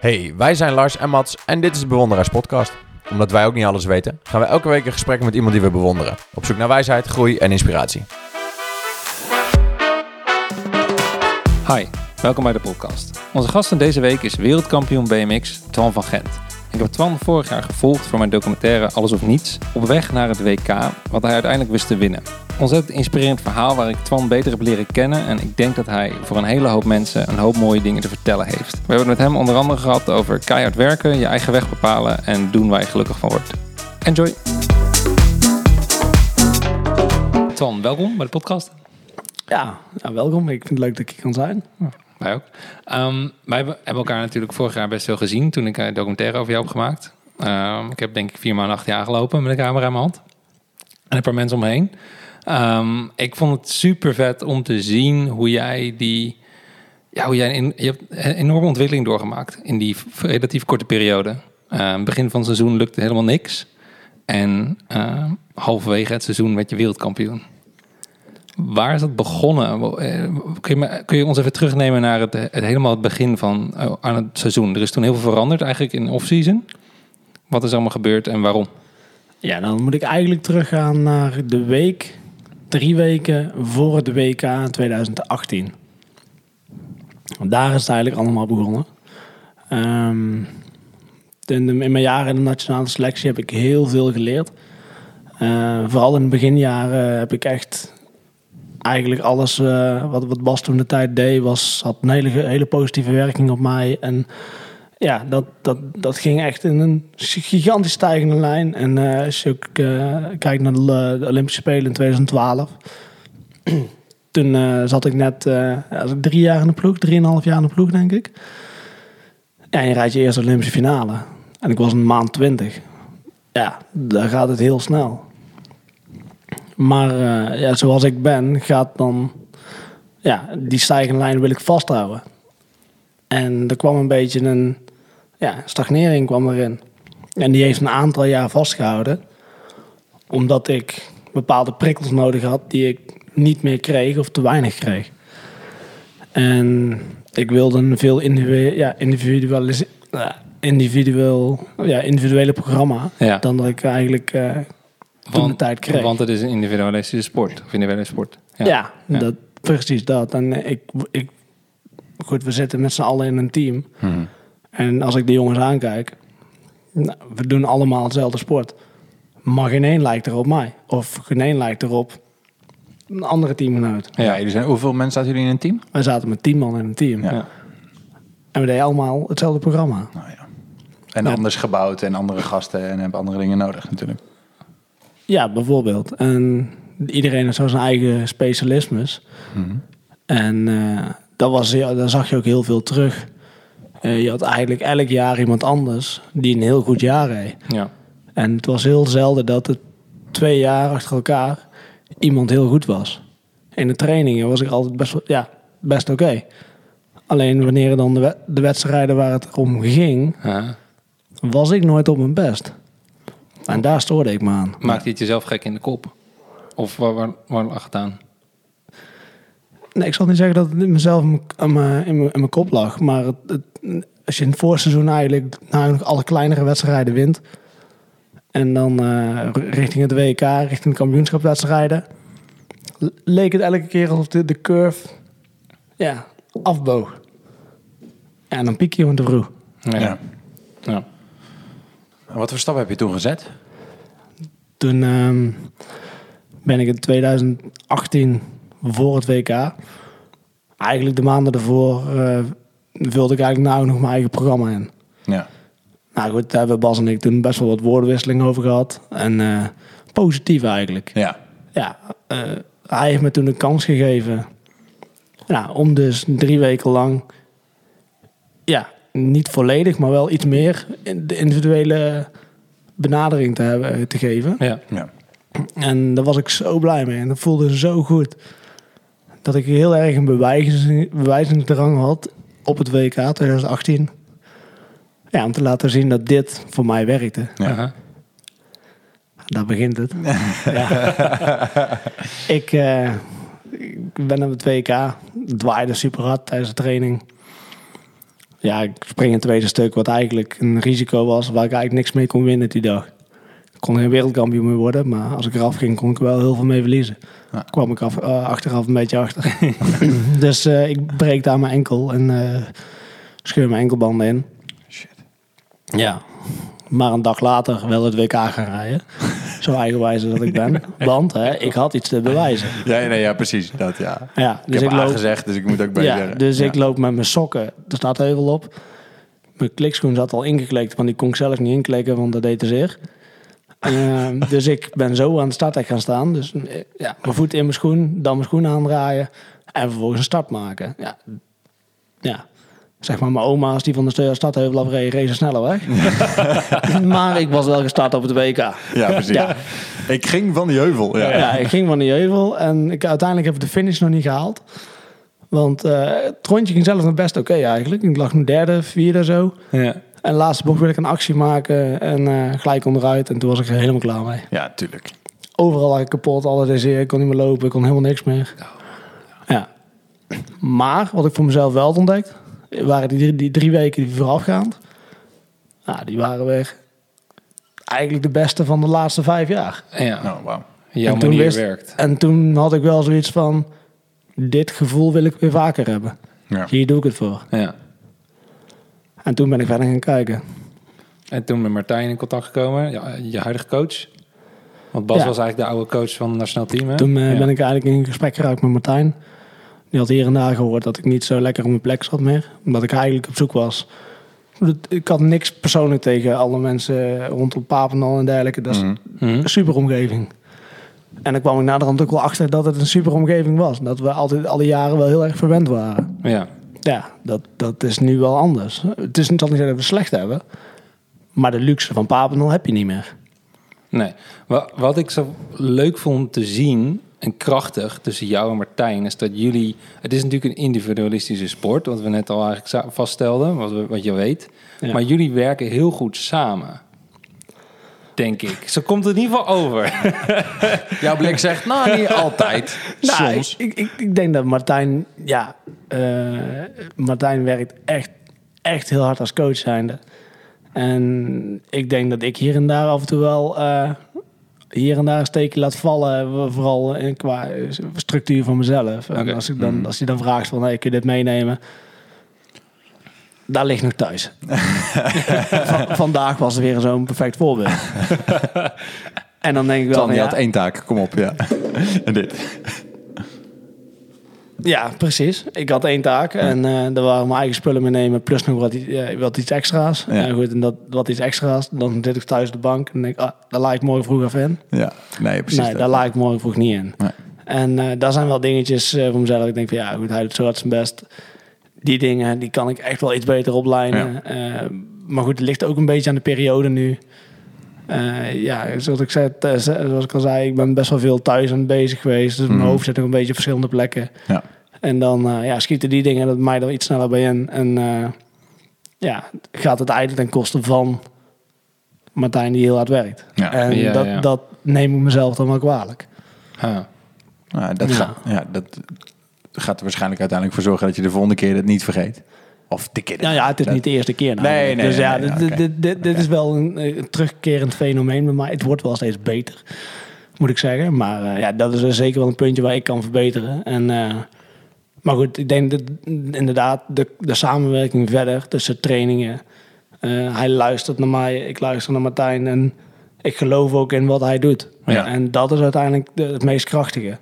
Hey, wij zijn Lars en Mats en dit is de Bewonderaars Podcast. Omdat wij ook niet alles weten, gaan we elke week een gesprek met iemand die we bewonderen. Op zoek naar wijsheid, groei en inspiratie. Hi, welkom bij de podcast. Onze gast van deze week is wereldkampioen BMX Twan van Gent. Ik heb Twan vorig jaar gevolgd voor mijn documentaire Alles of Niets op weg naar het WK, wat hij uiteindelijk wist te winnen. Ontzettend inspirerend verhaal waar ik Twan beter heb leren kennen en ik denk dat hij voor een hele hoop mensen een hoop mooie dingen te vertellen heeft. We hebben het met hem onder andere gehad over keihard werken, je eigen weg bepalen en doen waar je gelukkig van wordt. Enjoy! Twan, welkom bij de podcast. Ja, ja, welkom. Ik vind het leuk dat ik hier kan zijn. Wij ook. Ehm, wij hebben elkaar natuurlijk vorig jaar best veel gezien toen ik een documentaire over jou heb gemaakt. Ehm, ik heb denk ik vier maanden acht jaar gelopen met een camera in mijn hand. En een paar mensen omheen. Ehm, ik vond het super vet om te zien hoe jij die... Ja, hoe jij in, je hebt een enorme ontwikkeling doorgemaakt in die relatief korte periode. Begin van het seizoen lukte helemaal niks. En halverwege het seizoen werd je wereldkampioen. Waar is dat begonnen? Kun je, kun je ons even terugnemen naar het, het helemaal het begin van eh, aan het seizoen? Er is toen heel veel veranderd eigenlijk in off-season. Wat is allemaal gebeurd en waarom? Ja, dan moet ik eigenlijk teruggaan naar de week, drie weken voor het WK in 2018. Want Daar is het eigenlijk allemaal begonnen. Ehm, in, de- in mijn jaren in de nationale selectie heb ik heel veel geleerd. Eh, vooral in de beginjaren heb ik echt eigenlijk alles eh, wat, wat Bas toen de tijd deed, was, had een hele, hele positieve werking op mij. En ja, dat, dat, dat ging echt in een gigantisch stijgende lijn. En eh, als je ook eh, kijkt naar de, Olympische Spelen in 2012. Toen zat ik net drie jaar in de ploeg, drieënhalf jaar in de ploeg, denk ik. En je rijdt je eerste Olympische finale. En ik was een maand twintig. Ja, dan gaat het heel snel. Maar eh, ja, zoals ik ben, gaat dan... Ja, die stijgende lijn wil ik vasthouden. En er kwam een beetje een ja, stagnering kwam erin. En die heeft een aantal jaar vastgehouden. Omdat ik bepaalde prikkels nodig had die ik niet meer kreeg of te weinig kreeg. En ik wilde een veel individuele, ja, individualis- ja, individueel, ja, individuele programma. Ja. Dan dat ik eigenlijk eh, toen de tijd kreeg. Want het is een individualistische sport. Of individuele sport. Ja, Ja. Dat, precies dat. En ik, ik, goed, we zitten met z'n allen in een team. En als ik de jongens aankijk, nou, we doen allemaal hetzelfde sport. Maar geen één lijkt er op mij. Of geen één lijkt erop een andere teamgenoot. Ja, jullie zijn, hoeveel mensen zaten jullie in een team? Wij zaten met tien man in een team. Ja. Ja. En we deden allemaal hetzelfde programma. Nou ja. En Ja. anders gebouwd en andere gasten en hebben andere dingen nodig natuurlijk. Ja, bijvoorbeeld. En iedereen heeft zo zijn eigen specialismes. En eh, dat, was, ja, daar zag je ook heel veel terug. Eh, je had eigenlijk elk jaar iemand anders die een heel goed jaar reed. Ja. En het was heel zelden dat het twee jaar achter elkaar iemand heel goed was. In de trainingen was ik altijd best, wel- ja, best oké. Alleen wanneer dan de, wed- de wedstrijden waar het om ging, Ja. was ik nooit op mijn best. En daar stoorde ik me aan. Maakt hij het jezelf gek in de kop? Of waar, waar, waar lag het aan? Nee, ik zal niet zeggen dat het in mezelf in mijn- in mijn, in mijn, kop lag. Maar het, het- als je in het voorseizoen eigenlijk, nou, nog alle kleinere wedstrijden wint. En dan eh, richting het WK, richting de kampioenschapwedstrijden. Leek het elke keer alsof de, de curve ja, afboog. En dan piek je gewoon te vroeg. Ja. Ja. ja. Wat voor stap heb je toen gezet? Toen ehm, ben ik in 2018 voor het WK. Eigenlijk de maanden ervoor eh, vulde ik eigenlijk nou nog mijn eigen programma in. Ja. Nou goed, daar hebben Bas en ik toen best wel wat woordenwisseling over gehad. En eh, positief eigenlijk. Ja. Ja, eh, hij heeft me toen een kans gegeven. Ja, om dus drie weken lang... Ja, niet volledig, maar wel iets meer... in de individuele benadering te, hebben, te geven. ja. Ja. En daar was ik zo blij mee. En dat voelde zo goed. Dat ik heel erg een bewijzing, bewijzingsdrang had op het WK 2018. Ja, om te laten zien dat dit voor mij werkte. Ja. Daar begint het. ja. ik, eh, ik ben op het WK. Het waaide super hard tijdens de training. Ja, ik spring in het tweede stuk, wat eigenlijk een risico was, waar ik eigenlijk niks mee kon winnen die dag. Ik kon geen wereldkampioen meer worden, maar als ik eraf ging, kon ik wel heel veel mee verliezen. Ja. Kwam ik af, eh, achteraf een beetje achter. dus eh, ik breek daar mijn enkel en eh, scheur mijn enkelbanden in. Shit. Ja, maar een dag later wel het WK gaan rijden. Zo eigenwijs dat ik ben. Want hè, ik had iets te bewijzen. Ja, nee, ja, precies. Dat, ja. Ja, Ik dus heb ik, loop, gezegd, dus ik moet ook bij ja, zeggen. dus Ja. ik loop met mijn sokken. Er staat heuvel op. Mijn klikschoen zat al ingeklikt, want die kon ik zelf niet inklikken, want dat deed te zeer. Ehm, dus ik ben zo aan de starthek gaan staan. Dus eh, ja, mijn voet in mijn schoen, dan mijn schoen aandraaien en vervolgens een start maken. Ja, ja. Zeg maar mijn oma, als die van de stadheuvel afreed, reed ze sneller weg. maar ik was wel gestart op het WK. Ja, precies. Ja. Ik ging van die heuvel. Ja. Ja, ik ging van de heuvel en ik, uiteindelijk heb ik de finish nog niet gehaald. Want eh, het rondje ging zelf nog best oké eigenlijk. Ik lag nu derde, vierde zo. Ja. En de laatste bocht wilde ik een actie maken en eh, gelijk onderuit. En toen was ik er helemaal klaar mee. ja, tuurlijk. Overal lag ik kapot, alle dezeer. Ik kon niet meer lopen, ik kon helemaal niks meer. Ja. Maar wat ik voor mezelf wel had ontdekt, waren die, drie- die drie weken die voorafgaand. Nou, die waren weer eigenlijk de beste van de laatste vijf jaar. ja. Oh, wauw. Jouw En toen manier wist- werkt. En toen had ik wel zoiets van, dit gevoel wil ik weer vaker hebben. Ja. Hier doe ik het voor. Ja. En toen ben ik verder gaan kijken. En toen met Martijn in contact gekomen, je huidige coach. Want Bas Ja. was eigenlijk de oude coach van het nationaal team. Hè? Toen eh, Ja. ben ik eigenlijk in gesprek geraakt met Martijn. Die had hier en daar gehoord dat ik niet zo lekker op mijn plek zat meer. Omdat ik eigenlijk op zoek was. Ik had niks persoonlijk tegen alle mensen rondom Papendal en dergelijke. Dat is Mhm. Mhm. een super omgeving. En dan kwam ik naderhand ook wel achter dat het een super omgeving was. Dat we altijd alle jaren wel heel erg verwend waren. Ja. Ja, dat, dat is nu wel anders. Het is niet dat we slecht hebben. Maar de luxe van Papendal heb je niet meer. Nee. Wa- Wat ik zo leuk vond te zien en krachtig tussen jou en Martijn is dat jullie. Het is natuurlijk een individualistische sport, wat we net al eigenlijk vaststelden, wat, we, wat je weet. Ja. Maar jullie werken heel goed samen. Denk ik. Zo komt het in ieder geval over. Jouw blik zegt, nou, niet altijd. Nou, Soms. Ik, ik, ik denk dat Martijn, ja, eh, Martijn werkt echt, echt heel hard als coach zijnde. En ik denk dat ik hier en daar af en toe wel eh, hier en daar een steekje laat vallen. Vooral in, qua structuur van mezelf. En als, ik dan, als je dan vraagt van, hey, kun je dit meenemen? Daar ligt nog thuis. Van- vandaag was er weer zo'n perfect voorbeeld. en dan denk ik wel, Tan, je ja, had één taak. Kom op, ja. en dit. Ja, precies. Ik had één taak en eh daar waren mijn eigen spullen meenemen, plus nog wat, eh, wat iets extra's. Ja. En goed, en dat wat iets extra's, dan zit ik thuis op de bank en denk ik, ah, daar laat ik morgen vroeg even in. Ja, nee, precies. nee, daar laat ik morgen vroeg niet in. Nee. En eh, daar zijn wel dingetjes eh, voor mezelf. Ik denk van ja, goed, hij doet zo hard zijn best. Die dingen, die kan ik echt wel iets beter oplijnen. Maar goed, het ligt ook een beetje aan de periode nu. Eh, ja, zoals ik, zei, zoals ik al zei, ik ben best wel veel thuis aan bezig geweest. Dus mijn Mhm. hoofd zit nog een beetje op verschillende plekken. Ja. En dan eh, ja, schieten die dingen dat mij er iets sneller bij in. En eh, ja, gaat het eigenlijk ten koste van Martijn die heel hard werkt. Ja. En Ja, dat, ja. dat neem ik mezelf dan wel kwalijk. Nou, dat, Ja. Gaat, ja, dat gaat er waarschijnlijk uiteindelijk voor zorgen dat je de volgende keer het niet vergeet. Of de keer. Nou ja, het is niet de eerste keer. Nee, namelijk. nee, dus ja, nee, dit, dit, dit, dit is wel een, eh, een terugkerend fenomeen mij. Het wordt wel steeds beter, moet ik zeggen. Maar eh, ja, dat is er zeker wel een puntje waar ik kan verbeteren. En, eh, maar goed, ik denk dat inderdaad de, de samenwerking verder tussen trainingen. hij luistert naar mij, ik luister naar Martijn. En ik geloof ook in wat hij doet. Ja. En dat is uiteindelijk de- het meest krachtige.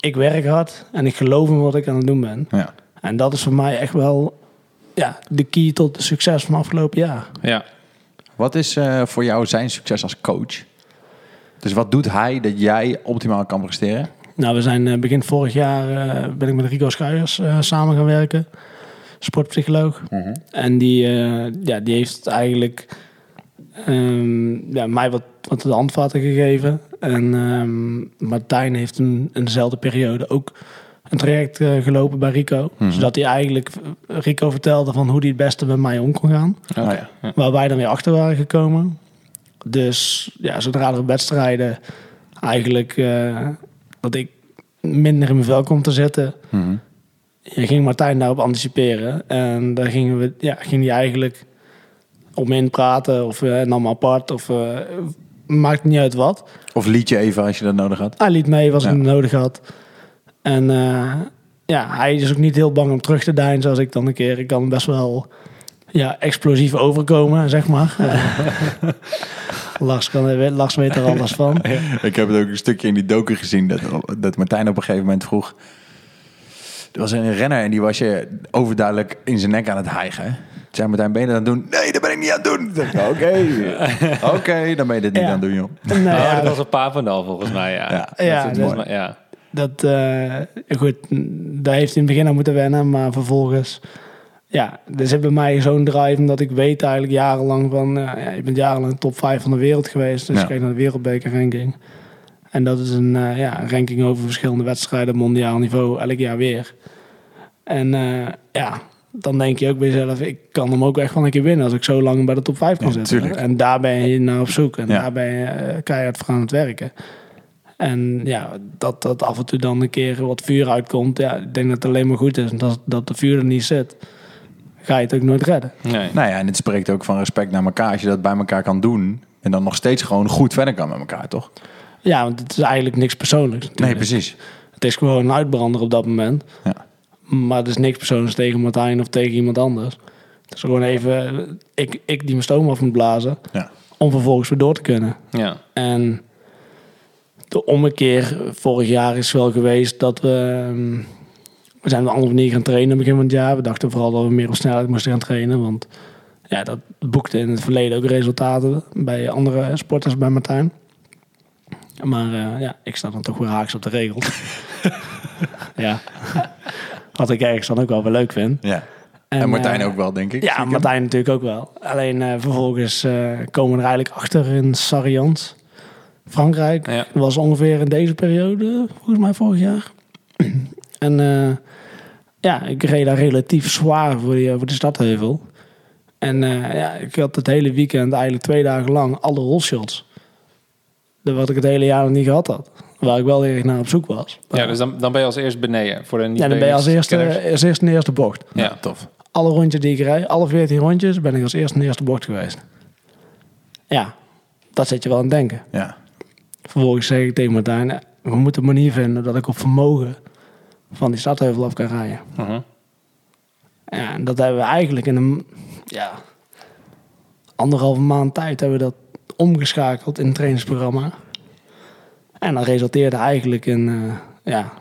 Ik werk hard en ik geloof in wat ik aan het doen ben. Ja. En dat is voor mij echt wel ja, de key tot de succes van afgelopen jaar. Ja. Wat is eh, voor jou zijn succes als coach? Dus wat doet hij dat jij optimaal kan presteren? Nou, we zijn eh, begin vorig jaar eh, ben ik met Rico Schuijers eh, samen gaan werken. Sportpsycholoog. En die, eh, ja, die heeft eigenlijk ehm, ja, mij wat, wat de handvatten gegeven. En ehm, Martijn heeft in, in dezelfde periode ook een traject eh, gelopen bij Rico. Zodat hij eigenlijk eh, Rico vertelde van hoe hij het beste met mij om kon gaan. Oh. Ja. Waar wij dan weer achter waren gekomen. Dus ja, zodra er wedstrijden eigenlijk eh, dat ik minder in mijn vel kom te zitten, Mhm. ja, ging Martijn daarop anticiperen. En daar gingen we, ja, ging hij eigenlijk om in praten of uh, nam apart of uh, maakt niet uit wat. Of liet je even als je dat nodig had? Hij liet mee als ja. ik het nodig had. En uh, ja, hij is ook niet heel bang om terug te dijnen zoals ik dan een keer. Ik kan best wel ja, explosief overkomen, zeg maar. Lars, kan, Lars weet er alles van. Ik heb het ook een stukje in die doken gezien dat, dat Martijn op een gegeven moment vroeg... Er was een renner en die was je overduidelijk in zijn nek aan het hijgen. Zijn Martijn, ben je dat aan het doen? Nee, dat ben ik niet aan het doen. Oké, oké, dan ben je dit niet Ja. aan het doen, joh. Nee, Oh, ja, dat was een Papendal volgens mij, ja. Ja. Dat Ja, dat- ja. Dat, eh, goed, daar heeft hij in het begin aan moeten wennen, maar vervolgens, ja, er zit bij mij zo'n drive, omdat ik weet eigenlijk jarenlang van, eh, ja, je bent jarenlang top 5 van de wereld geweest, dus Ja. je kijkt naar de wereldbeker ranking. En dat is een, eh, ja, ranking over verschillende wedstrijden, mondiaal niveau, elk jaar weer. En ja, dan denk je ook bij jezelf, ik kan hem ook echt wel een keer winnen als ik zo lang bij de top 5 kan Ja, zitten. En daar ben je naar op zoek en daar ben je keihard voor aan het werken. En ja, dat dat af en toe dan een keer wat vuur uitkomt, ja, ik denk dat het alleen maar goed is. En dat, dat de vuur er niet zit, ga je het ook nooit redden. Nee. Nou ja, en het spreekt ook van respect naar elkaar. Als je dat bij elkaar kan doen en dan nog steeds gewoon goed verder kan met elkaar, toch? Ja, want het is eigenlijk niks persoonlijks. Nee, precies. Het is gewoon een uitbrander op dat moment. Ja. Maar het is niks persoonlijks tegen Martijn of tegen iemand anders. Het is gewoon even ik, ik die mijn stoom af moet blazen. Ja. Om vervolgens weer door te kunnen. Ja. En de ommekeer vorig jaar is wel geweest dat we... ehm, We zijn op een andere manier gaan trainen begin van het jaar. We dachten vooral dat we meer op snelheid moesten gaan trainen. Want ja, dat boekte in het verleden ook resultaten bij andere sporters bij Martijn. Maar eh, ja, ik sta dan toch weer haaks op de regels. ja. Wat ik ergens dan ook wel weer leuk vind. Ja. En, Martijn eh, ook wel, denk ik. Ja. Martijn natuurlijk ook wel. Alleen eh, vervolgens eh, komen we er eigenlijk achter in Sarrians, Frankrijk. Ja. Dat was ongeveer in deze periode, volgens mij vorig jaar. en eh, ja, ik reed daar relatief zwaar voor, die, voor de stadheuvel. En eh, ja, ik had het hele weekend, eigenlijk twee dagen lang, alle rollshots. Dat wat ik het hele jaar nog niet gehad had. Waar ik wel erg naar op zoek was. Ja, dus dan, dan ben je als eerst beneden. Voor de niet ja, dan ben je als eerste, als eerste in de eerste bocht. Ja, Ja. tof. Alle rondjes die ik rijd, alle 14 rondjes, ben ik als eerste in de eerste bocht geweest. Ja, dat zet je wel aan het denken. Ja. Vervolgens zeg ik tegen Martijn, we moeten een manier vinden dat ik op vermogen van die stadheuvel af kan rijden. Mhm. Ja, en dat hebben we eigenlijk in een ja, anderhalve maand tijd hebben we dat omgeschakeld in het trainingsprogramma. En dat resulteerde eigenlijk in eh ja,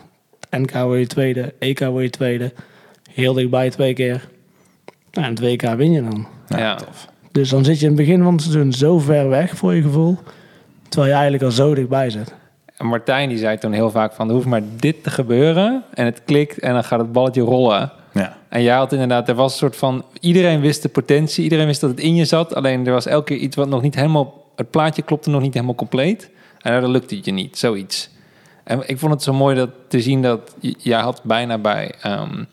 NK word je tweede, EK word je tweede. Heel dichtbij twee keer. En het WK win je dan. Ja, Ja. tof. Dus dan zit je in het begin van het seizoen zo ver weg voor je gevoel. Terwijl je eigenlijk al zo dichtbij zit. En Martijn die zei toen heel vaak van... er hoeft maar dit te gebeuren en het klikt en dan gaat het balletje rollen. Ja. En jij had inderdaad, er was een soort van... iedereen wist de potentie, iedereen wist dat het in je zat. Alleen er was elke keer iets wat nog niet helemaal... het plaatje klopte nog niet helemaal compleet. En daardoor lukte het je niet, zoiets. En ik vond het zo mooi dat, te zien dat... jij had bijna bij... ehm,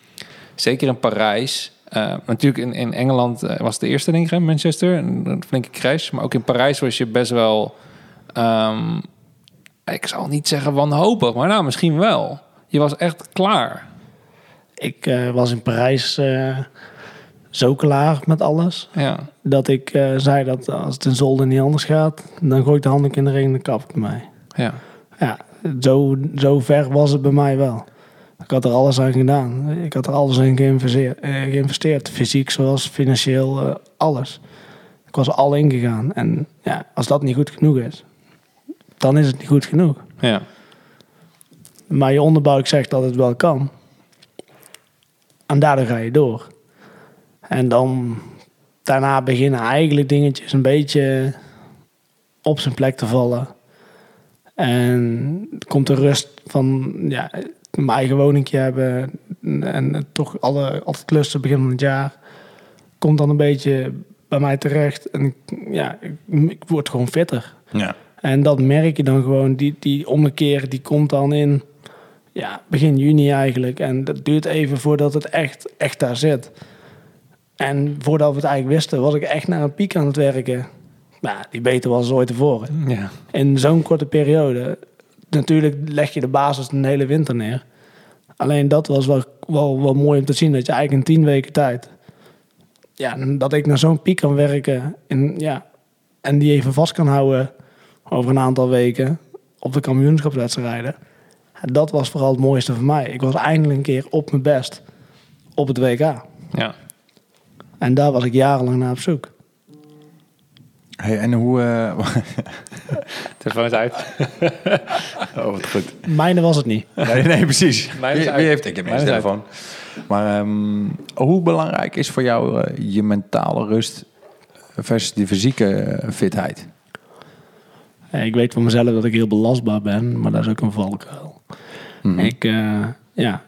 zeker in Parijs... eh, natuurlijk in, in Engeland eh, was het de eerste, denk ik, hè, Manchester. Een, een flinke crash. Maar ook in Parijs was je best wel... ehm, ik zal niet zeggen wanhopig, maar nou, misschien wel. Je was echt klaar. Ik eh, was in Parijs eh, zo klaar met alles. Ja, Dat ik eh, zei dat als het in Zolder niet anders gaat, dan gooi ik de handdoek in de ring en kap ik mij. ja. Ja, zo, zo ver was het bij mij wel. Ik had er alles aan gedaan. Ik had er alles in geïnvesteerd. geïnvesteerd. Fysiek zoals financieel, alles. Ik was er al in gegaan. En ja, als dat niet goed genoeg is, dan is het niet goed genoeg. ja. Maar je onderbuik zegt dat het wel kan. En daardoor ga je door. En dan daarna beginnen eigenlijk dingetjes een beetje op zijn plek te vallen. En komt de rust van ja, mijn eigen woningje hebben en toch alle, altijd klussen begin van het jaar. Komt dan een beetje bij mij terecht. En ja, ik, ik word gewoon fitter. Ja. En dat merk je dan gewoon. Die, die ommekeer die komt dan in ja, begin juni eigenlijk. En dat duurt even voordat het echt, echt daar zit. En voordat we het eigenlijk wisten, was ik echt naar een piek aan het werken. Nou, die beter was ooit tevoren. ja. In zo'n korte periode. Natuurlijk leg je de basis een hele winter neer. Alleen dat was wel, wel, wel mooi om te zien dat je eigenlijk in tien weken tijd... Ja, dat ik naar zo'n piek kan werken in, ja, en die even vast kan houden over een aantal weken op de kampioenschapswedstrijden. Dat was vooral het mooiste voor mij. Ik was eindelijk een keer op mijn best op het WK. Ja. En daar was ik jarenlang naar op zoek. Hey, en hoe... eh, Telefoon is uit. oh, wat goed. Mijne was het niet. Nee, nee precies. Mijn is Wie, uit. wie heeft... Ik heb Mijn uit. telefoon. Maar ehm, hoe belangrijk is voor jou eh, je mentale rust versus die fysieke eh, fitheid? Ja, Ik weet van mezelf dat ik heel belastbaar ben, maar dat is ook een valkuil. Mhm. Ik, eh, ja,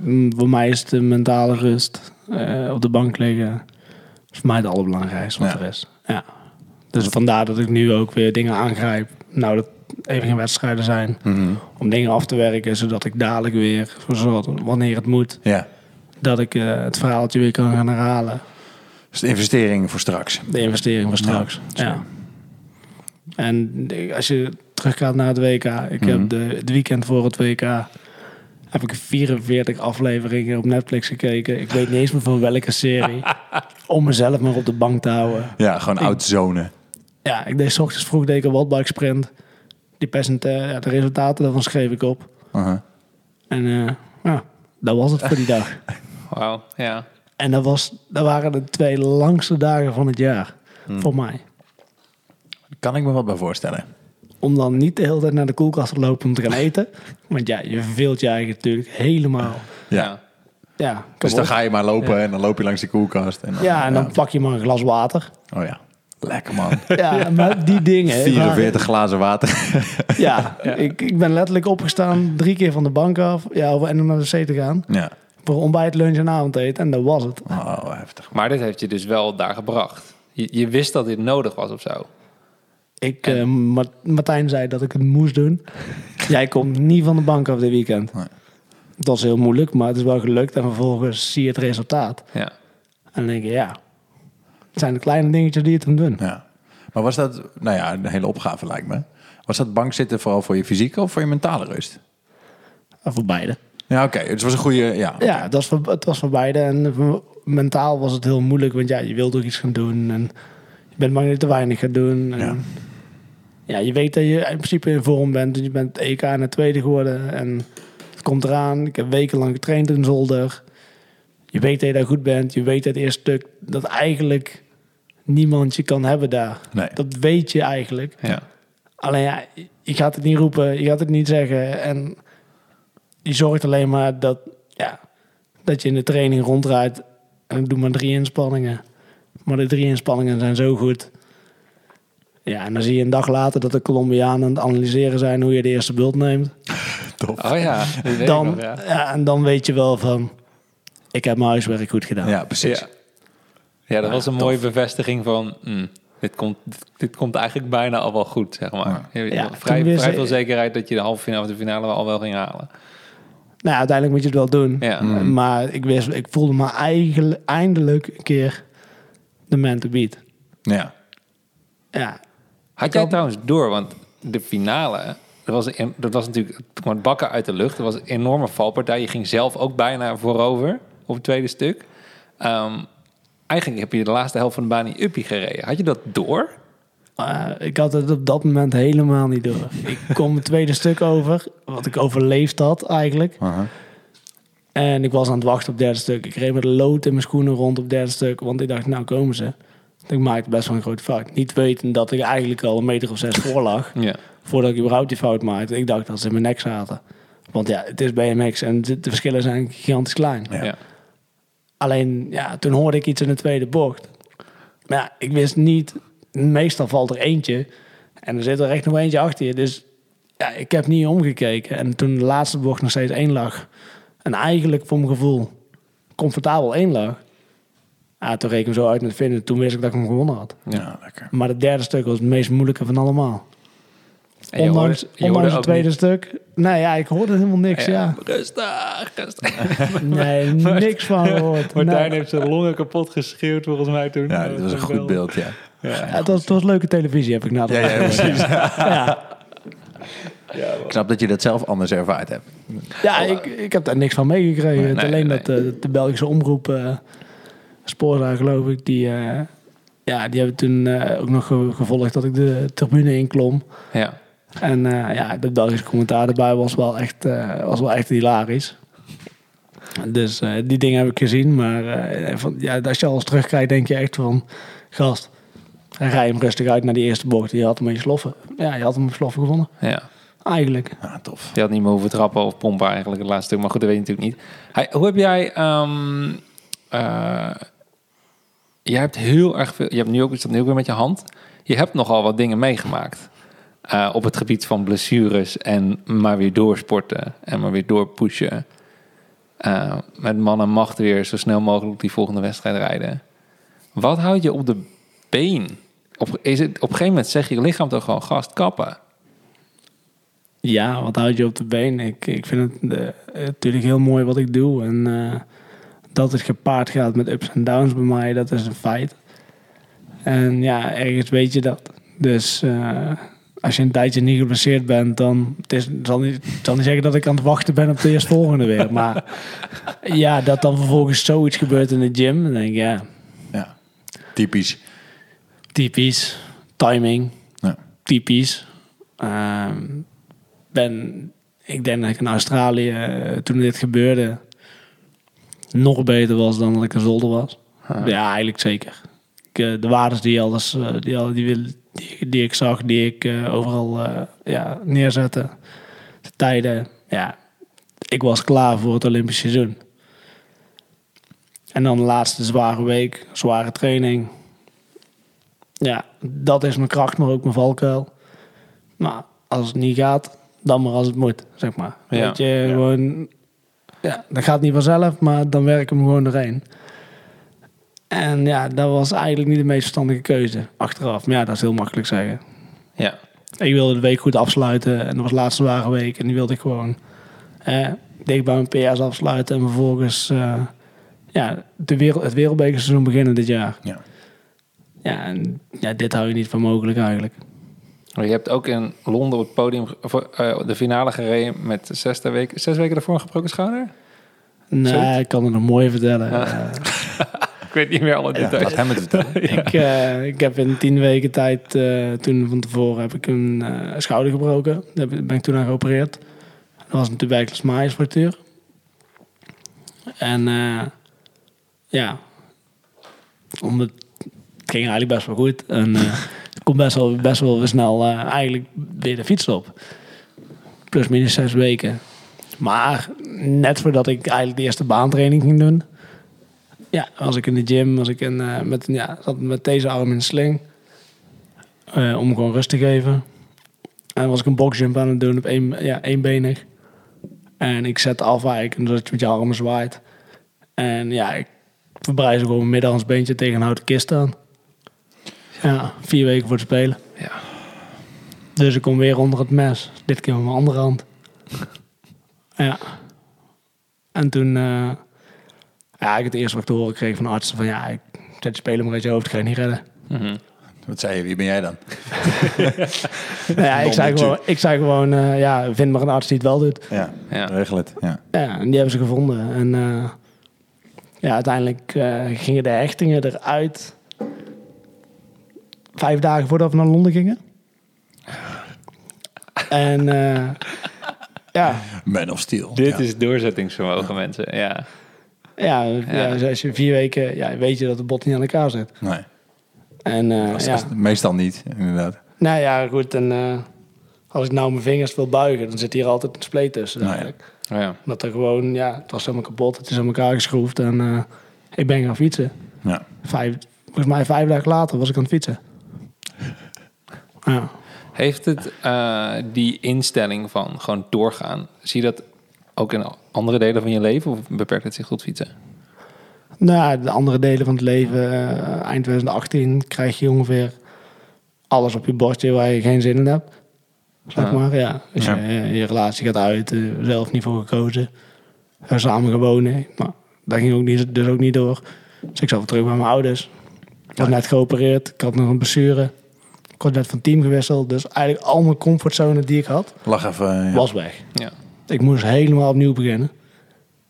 mm, voor mij is de mentale rust eh, op de bank liggen voor mij het allerbelangrijkste wat Ja. er is. Ja. Dus vandaar dat ik nu ook weer dingen aangrijp. Nou, dat even geen wedstrijden zijn. Mhm. Om dingen af te werken, zodat ik dadelijk weer, zodat, wanneer het moet, Ja. dat ik eh, het verhaaltje weer kan gaan herhalen. Dus de investering voor straks. De investering van straks. Ja, Ja. En als je teruggaat naar het WK. Ik Mhm. heb de, het weekend voor het WK... heb ik 44 afleveringen op Netflix gekeken. Ik weet niet eens meer van welke serie. om mezelf maar op de bank te houden. Ja, gewoon oud zonen. Ja, ik deed 's ochtends vroeg deed ik een wattbike sprint. Die percent, eh, ja, de resultaten daarvan schreef ik op. Uh-huh. En eh, ja, dat was het voor die dag. Wauw, ja. En dat, was, dat waren de twee langste dagen van het jaar. Voor mij. Kan ik me wat bij voorstellen. om dan niet de hele tijd naar de koelkast te lopen om te gaan eten. Want ja, je verveelt je eigen natuurlijk helemaal. Ja. Ja, Dus dan ga je maar lopen en dan loop je langs die koelkast. En dan, ja en dan pak je maar een glas water. Oh ja. Lekker man. Ja, maar die dingen. 44 glazen water. ja, Ik, ik ben letterlijk opgestaan, drie keer van de bank af. Ja, en om naar de wc te gaan. ja. Voor ontbijt, lunch en avondeten. En dat was het. Oh, heftig. Maar dit heeft je dus wel daar gebracht. Je, je wist dat dit nodig was of zo. Ik, eh, Ma- Martijn zei dat ik het moest doen. Jij komt niet van de bank af dit weekend. Nee. Dat was heel moeilijk, maar het is wel gelukt. En vervolgens zie je het resultaat. Ja. En dan denk je, ja, het zijn de kleine dingetjes die het hem doen. Ja. Maar was dat, nou ja, een hele opgave lijkt me. Was dat bankzitten vooral voor je fysieke of voor je mentale rust? Voor beide. Ja, oké. Het was een goede, ja. Ja, het was, voor, het was voor beide. En mentaal was het heel moeilijk, want ja, je wilt ook iets gaan doen. En je bent bang dat je te weinig gaat doen. En Ja. Ja. je weet dat je in principe in vorm bent. want Je bent EK naar tweede geworden. En het komt eraan. Ik heb wekenlang getraind in Zolder. Je weet dat je daar goed bent. Je weet het eerste stuk dat eigenlijk niemand je kan hebben daar. Nee. Dat weet je eigenlijk. Ja. Alleen ja, je gaat het niet roepen, je gaat het niet zeggen. En je zorgt alleen maar dat, ja, dat je in de training ronddraait. En ik doe maar drie inspanningen. Maar de drie inspanningen zijn zo goed. Ja, en dan zie je een dag later dat de Colombianen aan het analyseren zijn hoe je de eerste bult neemt. Tof. Oh ja, Dan, nog, ja. ja. en dan weet je wel van, ik heb mijn huiswerk goed gedaan. Ja, precies. Ja. Ja, dat was een mooie bevestiging van... mm, dit, komt, dit komt eigenlijk bijna al wel goed, zeg maar. Ja, vrij, veel zekerheid dat je de halve finale of de finale al wel ging halen. Nou, uiteindelijk moet je het wel doen. Ja. Maar ik, wist, ik voelde me eigenlijk eindelijk een keer de man to beat. Ja. Ja, Had jij trouwens door, want de finale... Dat was, dat was natuurlijk het kwam het bakken uit de lucht. Dat was een enorme valpartij. Je ging zelf ook bijna voorover op het tweede stuk. Ehm, eigenlijk heb je de laatste helft van de baan in uppie gereden. Had je dat door? Uh, ik had het op dat moment helemaal niet door. Ik kom het tweede stuk over, wat ik overleefd had eigenlijk. En ik was aan het wachten op het derde stuk. Ik reed met lood in mijn schoenen rond op het derde stuk, want ik dacht, nou komen ze. Ik maakte best wel een grote fout. Niet weten dat ik eigenlijk al een meter of zes voor lag, Ja. voordat ik überhaupt die fout maakte. Ik dacht dat ze in mijn nek zaten. Want ja, het is BMX en de de verschillen zijn gigantisch klein. Ja. ja. Alleen, ja, toen hoorde ik iets in de tweede bocht. Maar ja, ik wist niet... Meestal valt er eentje. En er zit er echt nog eentje achter je. Dus ja, ik heb niet omgekeken. En toen de laatste bocht nog steeds één lag. En eigenlijk voor mijn gevoel comfortabel één lag. Ja, toen reed ik hem zo uit naar de finish. Toen wist ik dat ik hem gewonnen had. Ja, lekker. Maar het derde stuk was het meest moeilijke van allemaal. En je hoorde- Ondanks, je hoorde ondanks het tweede niet- stuk. Nee, ja, ik hoorde helemaal niks. Ja. Rustig, rustig. Nee, niks van gehoord. Martijn Nee. heeft zijn longen kapot geschreeuwd volgens mij toen. Ja, dit was een goed beeld, ja. Ja, het, was, het was leuke televisie, heb ik na de Ja, ja, precies. Ja. Ik snap dat je dat zelf anders ervaard hebt. Ja, ik, ik heb daar niks van meegekregen. Nee, Alleen nee. dat eh, de Belgische omroep, eh Spoorzaar geloof ik, die, eh, ja, die hebben toen eh, ook nog ge- gevolgd dat ik de tribune inklom. Ja. En eh, ja, de Belgische commentaar erbij was wel echt, eh, was wel echt hilarisch. Dus eh, die dingen heb ik gezien. Maar eh, van, ja, als je alles terugkijkt, denk je echt van... Gast, rij hem rustig uit naar die eerste bocht. Je had hem in je sloffen. Ja, je had hem in je sloffen gevonden. ja. Eigenlijk. Ja, tof. Je had niet meer hoeven trappen of pompen eigenlijk het laatste stuk. Maar goed, dat weet je natuurlijk niet. Hij, hoe heb jij... ehm, eh, jij hebt heel erg veel... Je hebt nu ook iets weer met je hand. Je hebt nogal wat dingen meegemaakt. eh, op het gebied van blessures en maar weer doorsporten. En maar weer doorpushen. Eh, met man en macht weer zo snel mogelijk die volgende wedstrijd rijden. Wat houdt je op de been? Op, is het, op een gegeven moment zeg je lichaam toch gewoon gast kappen. Ja, wat houd je op de been? Ik, ik vind het eh, natuurlijk heel mooi wat ik doe. En dat het gepaard gaat met ups en downs bij mij, dat is een feit. En ja, ergens weet je dat. Dus eh, als je een tijdje niet geblesseerd bent, dan het is, zal, niet, zal niet zeggen dat ik aan het wachten ben op de eerstvolgende weer. Maar ja, dat dan vervolgens zoiets gebeurt in de gym, dan denk ik ja, Ja. Typisch. typisch. Timing, Ja. typisch. Ehm, ben, ik denk dat ik in Australië, eh, toen dit gebeurde, nog beter was dan dat ik in Zolder was. Ja, eigenlijk zeker. Ik, eh, de waardes die, alles, eh, die, al- die, wil- die, die ik zag, die ik eh, overal ja, neerzette, de tijden, ja, ik was klaar voor het Olympisch seizoen. En dan de laatste zware week, zware training. Ja, dat is mijn kracht, maar ook mijn valkuil. Maar als het niet gaat, dan maar als het moet, zeg maar. Ja, Weet je, gewoon... Ja, dat gaat niet vanzelf, maar dan werk ik hem gewoon doorheen. En ja, dat was eigenlijk niet de meest verstandige keuze, achteraf. Maar ja, dat is heel makkelijk zeggen. Ja. Ik wilde de week goed afsluiten en dat was de laatste zware week. En die wilde ik gewoon eh, dicht bij mijn PS afsluiten. En vervolgens eh, ja, de wereld, het wereldbekerseizoen beginnen dit jaar. Ja. Ja, en ja, dit hou je niet voor mogelijk eigenlijk. Maar Je hebt ook in Londen op het podium eh, de finale gereden met zes weken, zes weken daarvoor een gebroken schouder. Nee, Zoiets? ik kan het nog mooi vertellen. Ja. Eh, Ik weet niet meer alle Ja, details. laat hem het vertellen. ik, eh, ik heb in tien weken tijd, eh, toen van tevoren, heb ik een eh, schouder gebroken. Daar ben ik toen aan geopereerd. Dat was een tuberculous Myers fractuur. En eh, ja, omdat het ging eigenlijk best wel goed. En kon best wel, best wel weer snel eh, eigenlijk weer de fiets op. Plus minus zes weken. Maar net voordat ik eigenlijk de eerste baantraining ging doen, ja, was ik in de gym, was ik in, eh, met, ja, zat met deze arm in de sling. eh, om gewoon rust te geven. En was ik een boxjump aan het doen op één, ja, éénbenig. En ik zet af eigenlijk, en dat je met je armen zwaait. En ja, ik verbrijzel gewoon mijn middenhandsbeentje tegen een houten kist aan. Ja, vier weken voor het spelen. Ja. Dus ik kom weer onder het mes. Dit keer met mijn andere hand. Ja. En toen... eh, ja, ik het eerste wat ik te horen kreeg van de artsen van... Ja, ik zet je spelen maar uit je hoofd, ik ga je niet redden. Mhm. Wat zei je? Wie ben jij dan? Nou ja, ik zei gewoon, ik zei gewoon eh, ja, vind maar een arts die het wel doet. Ja, Ja. regel het. Ja. Ja, en die hebben ze gevonden. En eh, ja, uiteindelijk eh, gingen de hechtingen eruit. Vijf dagen voordat we naar Londen gingen. En eh, ja, Man of Steel. Dit ja. is doorzettingsvermogen, mensen. Ja. ja, ja. dus als je vier weken, ja, weet je dat de bot niet aan elkaar zit. Nee, En eh, ja, meestal niet, inderdaad. nou ja, goed. En eh, als ik nou mijn vingers wil buigen, dan zit hier altijd een spleet tussen. Nou ja. eigenlijk. ja. Dat er gewoon, ja, het was helemaal kapot. Het is aan elkaar geschroefd en eh, ik ben gaan fietsen. Ja. Vijf, volgens mij vijf dagen later was ik aan het fietsen. Ja. Heeft het eh, die instelling van gewoon doorgaan, zie je dat ook in andere delen van je leven of beperkt het zich tot fietsen? Nou, de andere delen van het leven, eh, eind 2018, krijg je ongeveer alles op je bordje waar je geen zin in hebt. Zeg Ja. maar, ja. Dus Ja. Je, je relatie gaat uit, eh, zelf niet voor gekozen. We samen gewonnen, maar dat ging ook niet, dus ook niet door. Dus ik zat weer terug bij mijn ouders. Ik was net geopereerd, ik had nog een blessure. Ik was net van team gewisseld, dus eigenlijk al mijn comfortzone die ik had, Lach even. ja. was weg. Ja. Ik moest helemaal opnieuw beginnen.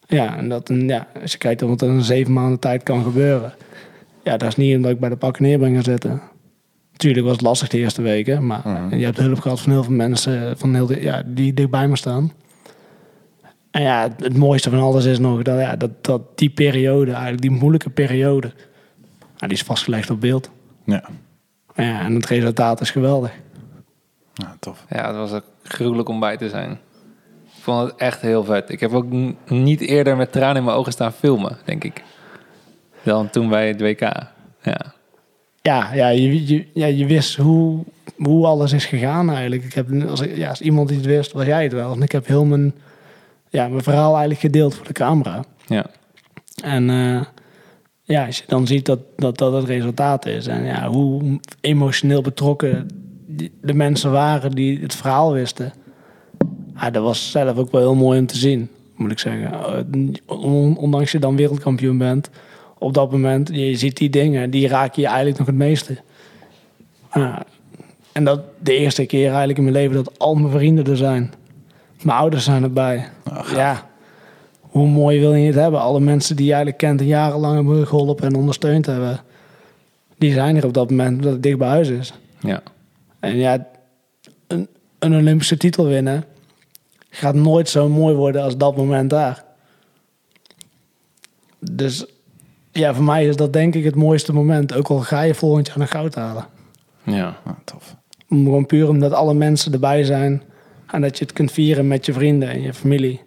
Ja, en dat, en ja, als je kijkt wat er in zeven maanden tijd kan gebeuren. Ja, dat is niet omdat ik bij de pakken neer ben gaan zitten. Tuurlijk was het lastig de eerste weken, maar Mhm. je hebt hulp gehad van heel veel mensen van heel, di- ja, die dichtbij me staan. En ja, het, het mooiste van alles is nog dat, ja, dat, dat die periode, eigenlijk die moeilijke periode, ja, die is vastgelegd op beeld. Ja. Ja, en het resultaat is geweldig. ja, tof. Ja, het was ook gruwelijk om bij te zijn. Ik vond het echt heel vet. Ik heb ook niet eerder met tranen in mijn ogen staan filmen, denk ik. Dan toen bij het WK. Ja, Ja, ja, je, je, ja, je wist hoe, hoe alles is gegaan eigenlijk. Ik heb, als, ik- ja, als iemand iets wist, was jij het wel. En ik heb heel mijn, ja, mijn verhaal eigenlijk gedeeld voor de camera. ja. En eh, ja, als je dan ziet dat, dat dat het resultaat is. En ja, hoe emotioneel betrokken de mensen waren die het verhaal wisten. Ja, dat was zelf ook wel heel mooi om te zien, moet ik zeggen. Eh, on- Ondanks je dan wereldkampioen bent, op dat moment, je ziet die dingen, die raken je eigenlijk nog het meeste. Ja, en dat de eerste keer eigenlijk in mijn leven dat al mijn vrienden er zijn. Mijn ouders zijn erbij. ja, hoe mooi wil je het hebben? Alle mensen die je eigenlijk kent en jarenlang hebben geholpen en ondersteund hebben. Die zijn er op dat moment dat het dicht bij huis is. ja. En ja, een, een Olympische titel winnen gaat nooit zo mooi worden als dat moment daar. Dus ja, voor mij is dat denk ik het mooiste moment. Ook al ga je volgend jaar naar goud halen. ja. Ah, tof. Om- Gewoon puur omdat alle mensen erbij zijn. En dat je het kunt vieren met je vrienden en je familie.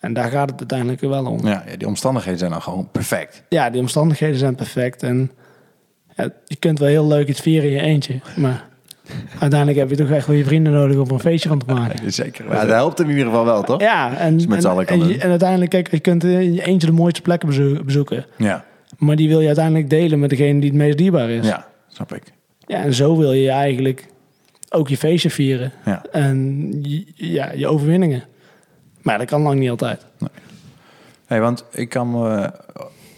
En daar gaat het uiteindelijk wel om. Ja, ja, die omstandigheden zijn dan gewoon perfect. Ja, die omstandigheden zijn perfect. En ja, je kunt wel heel leuk iets vieren in je eentje. Maar uiteindelijk heb je toch echt wel je vrienden nodig om een feestje van te maken. Zeker. Ja, dat helpt in ieder geval wel, toch? Ja, en, met z'n en- allen kan en, je- doen. en uiteindelijk, kijk, je kunt in je eentje de mooiste plekken bezo- bezoeken. Ja, Maar die wil je uiteindelijk delen met degene die het meest dierbaar is. ja snap ik. Ja, en zo wil je eigenlijk ook je feestje vieren. Ja. En ja, je overwinningen. Maar dat kan lang niet altijd. Hey, want ik kan me...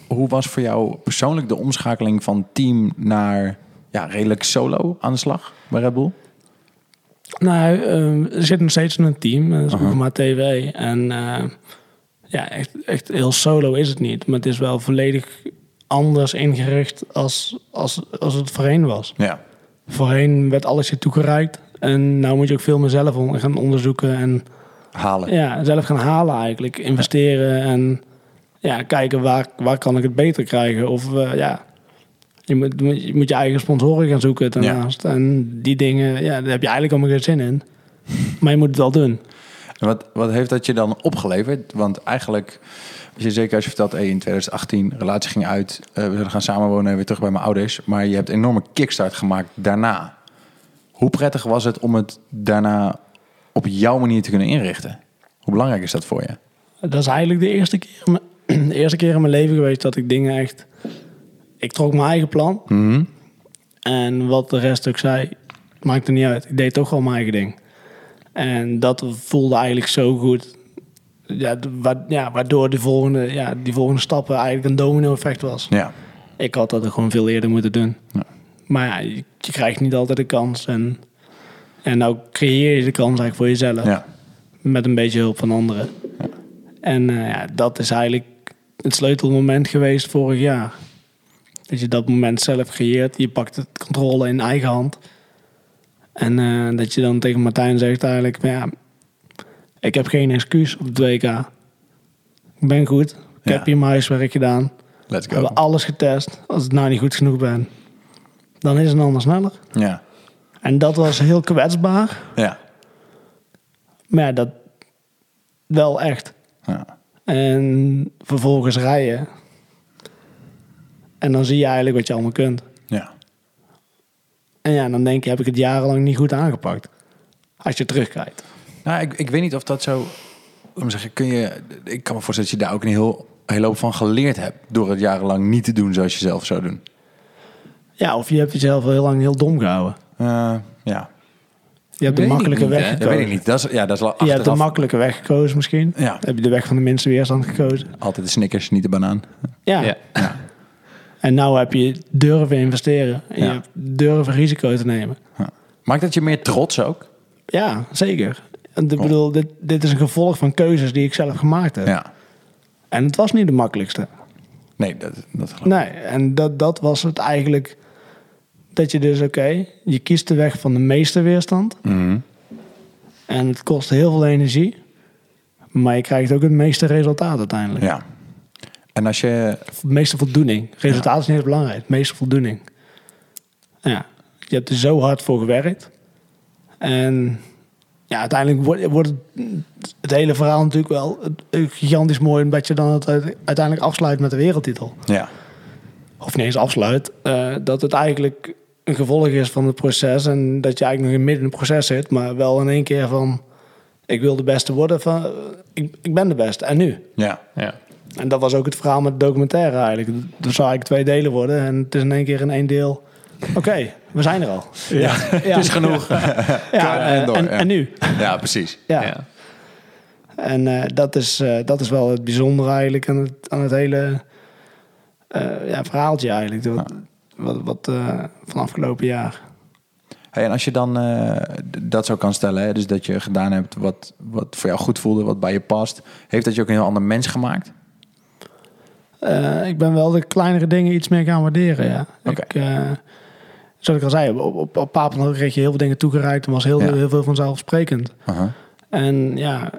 Hoe was voor jou persoonlijk de omschakeling van team naar ja, redelijk solo aan de slag bij Red Bull? Nou, eh, er zit nog steeds in een team. Dat is Oegema TV. En eh, ja, echt, echt heel solo is het niet. Maar het is wel volledig anders ingericht als, als, als het voorheen was. Ja. Voorheen werd alles je toegereikt. En nou moet je ook veel meer zelf gaan onderzoeken. En Halen. ja, zelf gaan halen eigenlijk. Investeren en ja, kijken waar, waar kan ik het beter krijgen. Of eh, ja, je moet, je moet je eigen sponsoren gaan zoeken daarnaast. En die dingen, ja, daar heb je eigenlijk allemaal geen zin in. Maar je moet het wel doen. En wat, wat heeft dat je dan opgeleverd? Want eigenlijk, als je zeker als je vertelt, hey, in 2018, relatie ging uit, eh, we gaan samenwonen, weer terug bij mijn ouders. Maar je hebt een enorme kickstart gemaakt daarna. Hoe prettig was het om het daarna op jouw manier te kunnen inrichten? Hoe belangrijk is dat voor je? Dat is eigenlijk de eerste keer, in mijn- de eerste keer in mijn leven geweest dat ik dingen echt... Ik trok mijn eigen plan. Mhm. En wat de rest ook zei, maakte niet uit. Ik deed toch wel mijn eigen ding. En dat voelde eigenlijk zo goed. Ja, wa- ja, waardoor de volgende, ja, die volgende stappen eigenlijk een domino-effect was. Ja. Ik had dat gewoon veel eerder moeten doen. Ja. Maar ja, je, je krijgt niet altijd de kans. En, en nou creëer je de kans eigenlijk voor jezelf. Ja. Met een beetje hulp van anderen. En eh, ja, dat is eigenlijk het sleutelmoment geweest vorig jaar. Dat je dat moment zelf creëert. Je pakt het controle in eigen hand. En eh, dat je dan tegen Martijn zegt eigenlijk... Ja, ik heb geen excuus op het WK. Ik ben goed. Ik Ja. heb hier mijn huiswerk gedaan. Let's We go. hebben alles getest. Als het nou niet goed genoeg ben, dan is een ander sneller. Ja. En dat was heel kwetsbaar. Ja. Maar ja, dat wel echt. ja. En vervolgens rijden. En dan zie je eigenlijk wat je allemaal kunt. Ja. En ja, dan denk je, heb ik het jarenlang niet goed aangepakt. Als je terugkijkt. Nou, ik, ik weet niet of dat zo... Me zeggen, kun je... Ik kan me voorstellen dat je daar ook een heel, heel hoop van geleerd hebt... door het jarenlang niet te doen zoals je zelf zou doen. Ja, of je hebt jezelf wel heel lang heel dom gehouden. Eh, ja, Je hebt de makkelijke niet, weg hè? dat gekozen. weet ik niet. Dat is, ja, dat is wel Je hebt de achteraf makkelijke weg gekozen misschien. Ja. Heb je de weg van de minste weerstand gekozen. altijd de Snickers, niet de banaan. Ja. Ja. En nou heb je durven investeren. En Ja. je hebt durven risico te nemen. Ja. Maakt dat je meer trots ook? Ja, zeker. En ik bedoel, dit, dit is een gevolg van keuzes die ik zelf gemaakt heb. Ja. En het was niet de makkelijkste. Nee, dat, dat geloof ik. Nee, en dat, dat was het eigenlijk. Dat je dus, oké, je kiest de weg van de meeste weerstand. Mhm. En het kost heel veel energie. Maar je krijgt ook het meeste resultaat uiteindelijk. Ja. En als je... De meeste voldoening. Resultaat is niet eens belangrijk. Het meeste voldoening. Ja, je hebt er zo hard voor gewerkt. En ja, uiteindelijk wordt, wordt het, hele verhaal natuurlijk wel gigantisch mooi... omdat je dan het uite- uiteindelijk afsluit met de wereldtitel. Ja. Of niet eens afsluit. eh, dat het eigenlijk een gevolg is van het proces... en dat je eigenlijk nog in midden in het proces zit... maar wel in één keer van... ik wil de beste worden van... ik, ik ben de beste. En nu? Ja. Ja. En dat was ook het verhaal met de documentaire eigenlijk. Er zou eigenlijk twee delen worden. En het is in één keer in één deel. Oké, we zijn er al. Ja, Het is genoeg. Ja, en door, en, ja. en nu? ja, precies. Ja. Ja. En eh, dat, is, eh, dat is wel het bijzondere eigenlijk aan het, aan het hele eh, ja, verhaaltje eigenlijk. Wat, wat, wat eh, van afgelopen jaar. Hey, en als je dan eh, dat zo kan stellen, hè, dus dat je gedaan hebt wat, wat voor jou goed voelde, wat bij je past, heeft dat je ook een heel ander mens gemaakt? Eh, ik ben wel de kleinere dingen iets meer gaan waarderen, ja. Oké. Ik, zoals ik al zei, op, op, op Papendal kreeg je heel veel dingen toegereikt. en was heel, Ja. heel veel vanzelfsprekend. Aha. En ja,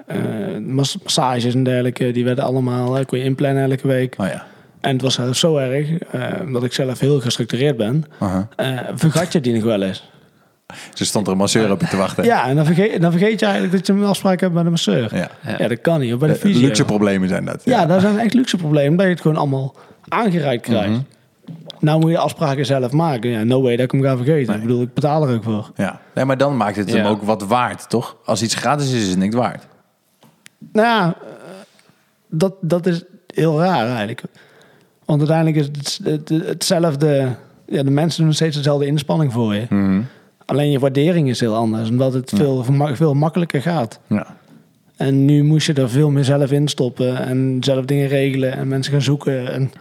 mas- massages en dergelijke, die werden allemaal, kon je inplannen elke week. Oh ja. En het was zelfs zo erg, eh, omdat ik zelf heel gestructureerd ben, Aha. eh, vergat je die nog wel eens. Ze stond er een masseur op je te wachten. Ja, en dan vergeet, dan vergeet je eigenlijk dat je een afspraak hebt bij de masseur. Ja. Ja, dat kan niet, of bij de Eh, fysio. Luxe problemen zijn dat. Ja, dat zijn echt luxe problemen, dat je het gewoon allemaal aangereikt krijgt. Mhm. Nou moet je afspraken zelf maken. Ja, no way dat ik hem ga vergeten. Ik bedoel, ik betaal er ook voor. Ja. Nee, maar dan maakt het hem Ja. ook wat waard, toch? Als iets gratis is, is het niks waard. Nou ja, dat, dat is heel raar eigenlijk. Want uiteindelijk is het, het- hetzelfde... Ja, de mensen doen steeds dezelfde inspanning voor je. Mhm. Alleen je waardering is heel anders. Omdat het veel, veel makkelijker gaat. Ja. En nu moest je er veel meer zelf in stoppen. En zelf dingen regelen. En mensen gaan zoeken. En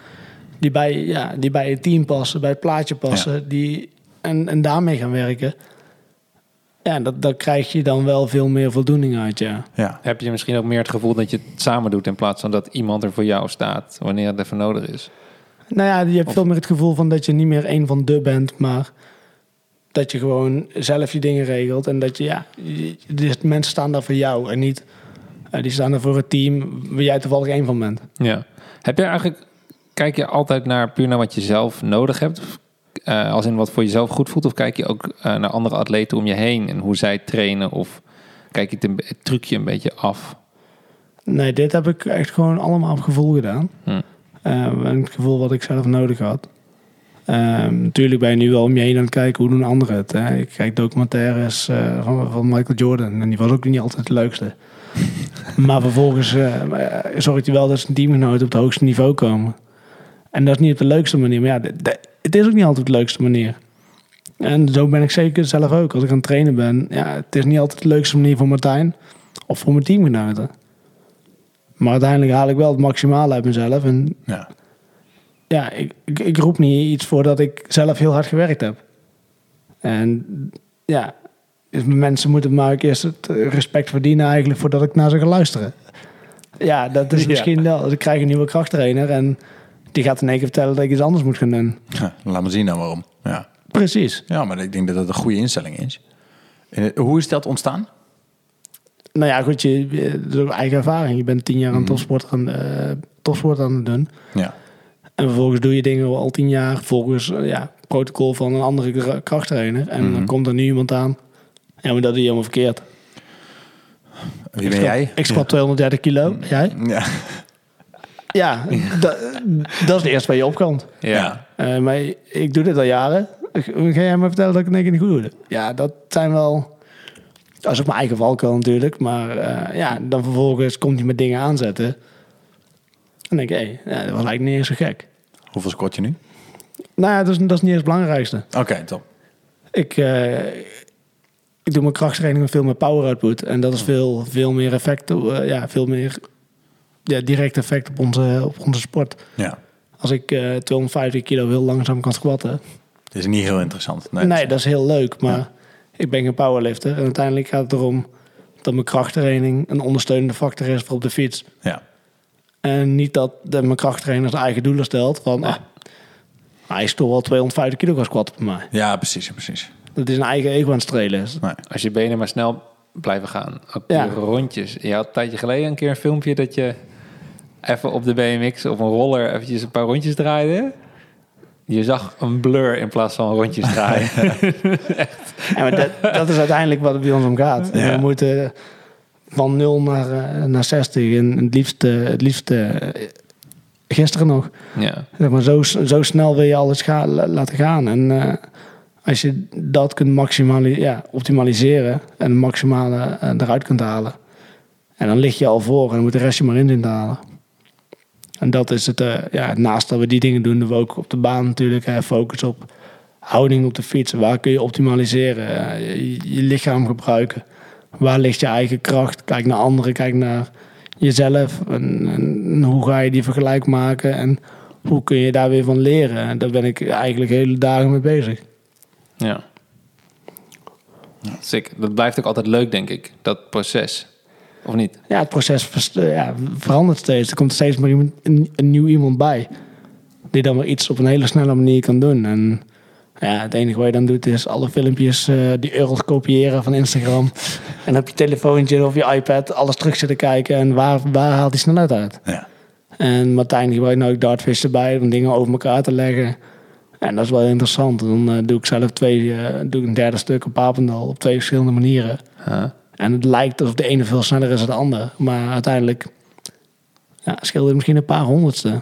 die, bij, ja, die bij het team passen. Bij het plaatje passen. Die, en, en daarmee gaan werken. Ja, dat, daar krijg je dan wel veel meer voldoening uit, ja. Ja. Heb je misschien ook meer het gevoel dat je het samen doet in plaats van dat iemand er voor jou staat wanneer het even nodig is? Nou ja, je hebt veel meer het gevoel van dat je niet meer een van de bent, maar dat je gewoon zelf je dingen regelt. En dat je, ja, je- de mensen staan daar voor jou en niet, eh, die staan er voor het team waar jij toevallig één van bent. Ja. Heb je eigenlijk, kijk je altijd naar puur naar wat je zelf nodig hebt? Eh, als in wat voor jezelf goed voelt? Of kijk je ook eh, naar andere atleten om je heen en hoe zij trainen? Of kijk je het, een, het trucje een beetje af? Nee, dit heb ik echt gewoon allemaal op gevoel gedaan. Hm. Eh, en het gevoel wat ik zelf nodig had. Ehm, natuurlijk ben je nu wel om je heen aan het kijken hoe doen anderen het. Hè? Ik kijk documentaires van, van Michael Jordan en die was ook niet altijd het leukste. maar vervolgens eh, zorgt hij wel dat zijn teamgenoten op het hoogste niveau komen. En dat is niet op de leukste manier. Maar ja, de- de- het is ook niet altijd de leukste manier. En zo ben ik zeker zelf ook. Als ik aan het trainen ben, ja, het is niet altijd de leukste manier voor Martijn of voor mijn teamgenoten. Maar uiteindelijk haal ik wel het maximale uit mezelf. En Ja. ja, ik, ik, ik roep niet iets voordat ik zelf heel hard gewerkt heb. En ja, dus mensen moeten maar ook eerst het respect verdienen eigenlijk voordat ik naar ze ga luisteren. Ja, dat is misschien wel. Ik krijg een nieuwe krachttrainer en die gaat in één keer vertellen dat ik iets anders moet gaan doen. Ja, Laat me zien dan waarom. Ja. Precies. ja, maar ik denk dat dat een goede instelling is. En, eh, hoe is dat ontstaan? Nou ja, goed, je, eigen ervaring. Je bent tien jaar aan topsport aan, eh, topsport aan het doen. Ja. En vervolgens doe je dingen al tien jaar volgens eh, ja, protocol van een andere kra- krachttrainer. En Mhm. dan komt er nu iemand aan. Ja, maar dat doe je helemaal verkeerd. Wie Ik ben squat- jij? Ik squat 230 kilo. Jij? Ja. Ja, da- dat is het eerste waar je opkomt. Ja. Eh, maar ik doe dit al jaren. Ga jij me vertellen dat ik het in één keer niet goed doe? Ja, dat zijn wel... Dat is ook mijn eigen valkuil natuurlijk. Maar eh, ja, dan vervolgens komt hij met dingen aanzetten. En dan denk ik, hé, ja, dat was eigenlijk niet eens zo gek. Hoeveel squat je nu? Nou ja, dat is, dat is niet eens het belangrijkste. Oké, top. Ik, eh, ik doe mijn krachttraining met veel meer power output. En dat is veel, veel meer effect, ja, veel meer ja, direct effect op onze, op onze sport. Ja. Als ik eh 250 kilo heel langzaam kan squatten. Het is niet heel interessant. Nee, Nee, dat is heel leuk. Maar Ja. ik ben geen powerlifter. En uiteindelijk gaat het erom dat mijn krachttraining een ondersteunende factor is voor op de fiets. Ja. En niet dat de, mijn krachttrainer zijn eigen doelen stelt van... ah, hij is toch wel 250 kilo gaan squatten bij mij. ja, precies, precies. Dat is een eigen ego aan het strelen. Nee. Als je benen maar snel blijven gaan. Ook Ja. rondjes. Je had een tijdje geleden een keer een filmpje dat je even op de BMX of een roller eventjes een paar rondjes draaide. Je zag een blur in plaats van rondjes draaien. Ja, maar dat, dat is uiteindelijk wat het bij ons om gaat. Ja. We moeten van 0 naar, eh, naar 60. En het liefst, het liefst eh, gisteren nog. ja. Zeg maar, zo, zo snel wil je alles ga, la- laten gaan. En eh, als je dat kunt ja, optimaliseren en het maximale eruit kunt halen. En dan lig je al voor en dan moet de rest je maar in zien te halen. En dat is het, eh, ja, naast dat we die dingen doen, doen we ook op de baan natuurlijk focus op houding op de fiets. Waar kun je optimaliseren? Eh, je, lichaam gebruiken. Waar ligt je eigen kracht? Kijk naar anderen, kijk naar jezelf. En, en hoe ga je die vergelijk maken? En hoe kun je daar weer van leren? En daar ben ik eigenlijk hele dagen mee bezig. Ja. Sick. Dat blijft ook altijd leuk, denk ik. Dat proces. Of niet? Ja, het proces eh, ja, verandert steeds. Er komt steeds maar iemand, een, een nieuw iemand bij. Die dan weer iets op een hele snelle manier kan doen. En ja, het enige wat je dan doet is alle filmpjes eh, die euro's kopiëren van Instagram. en op je telefoontje of je iPad alles terug zitten kijken. En waar, waar haalt die snelheid uit? Ja. En Martijn gebruikt nou ook Dartfish erbij om dingen over elkaar te leggen. En dat is wel interessant. Dan eh, doe ik zelf twee, doe ik een derde stuk op Papendal op twee verschillende manieren. Huh? En het lijkt alsof de ene veel sneller is dan de ander. Maar uiteindelijk ja, scheelt het misschien een paar honderdste.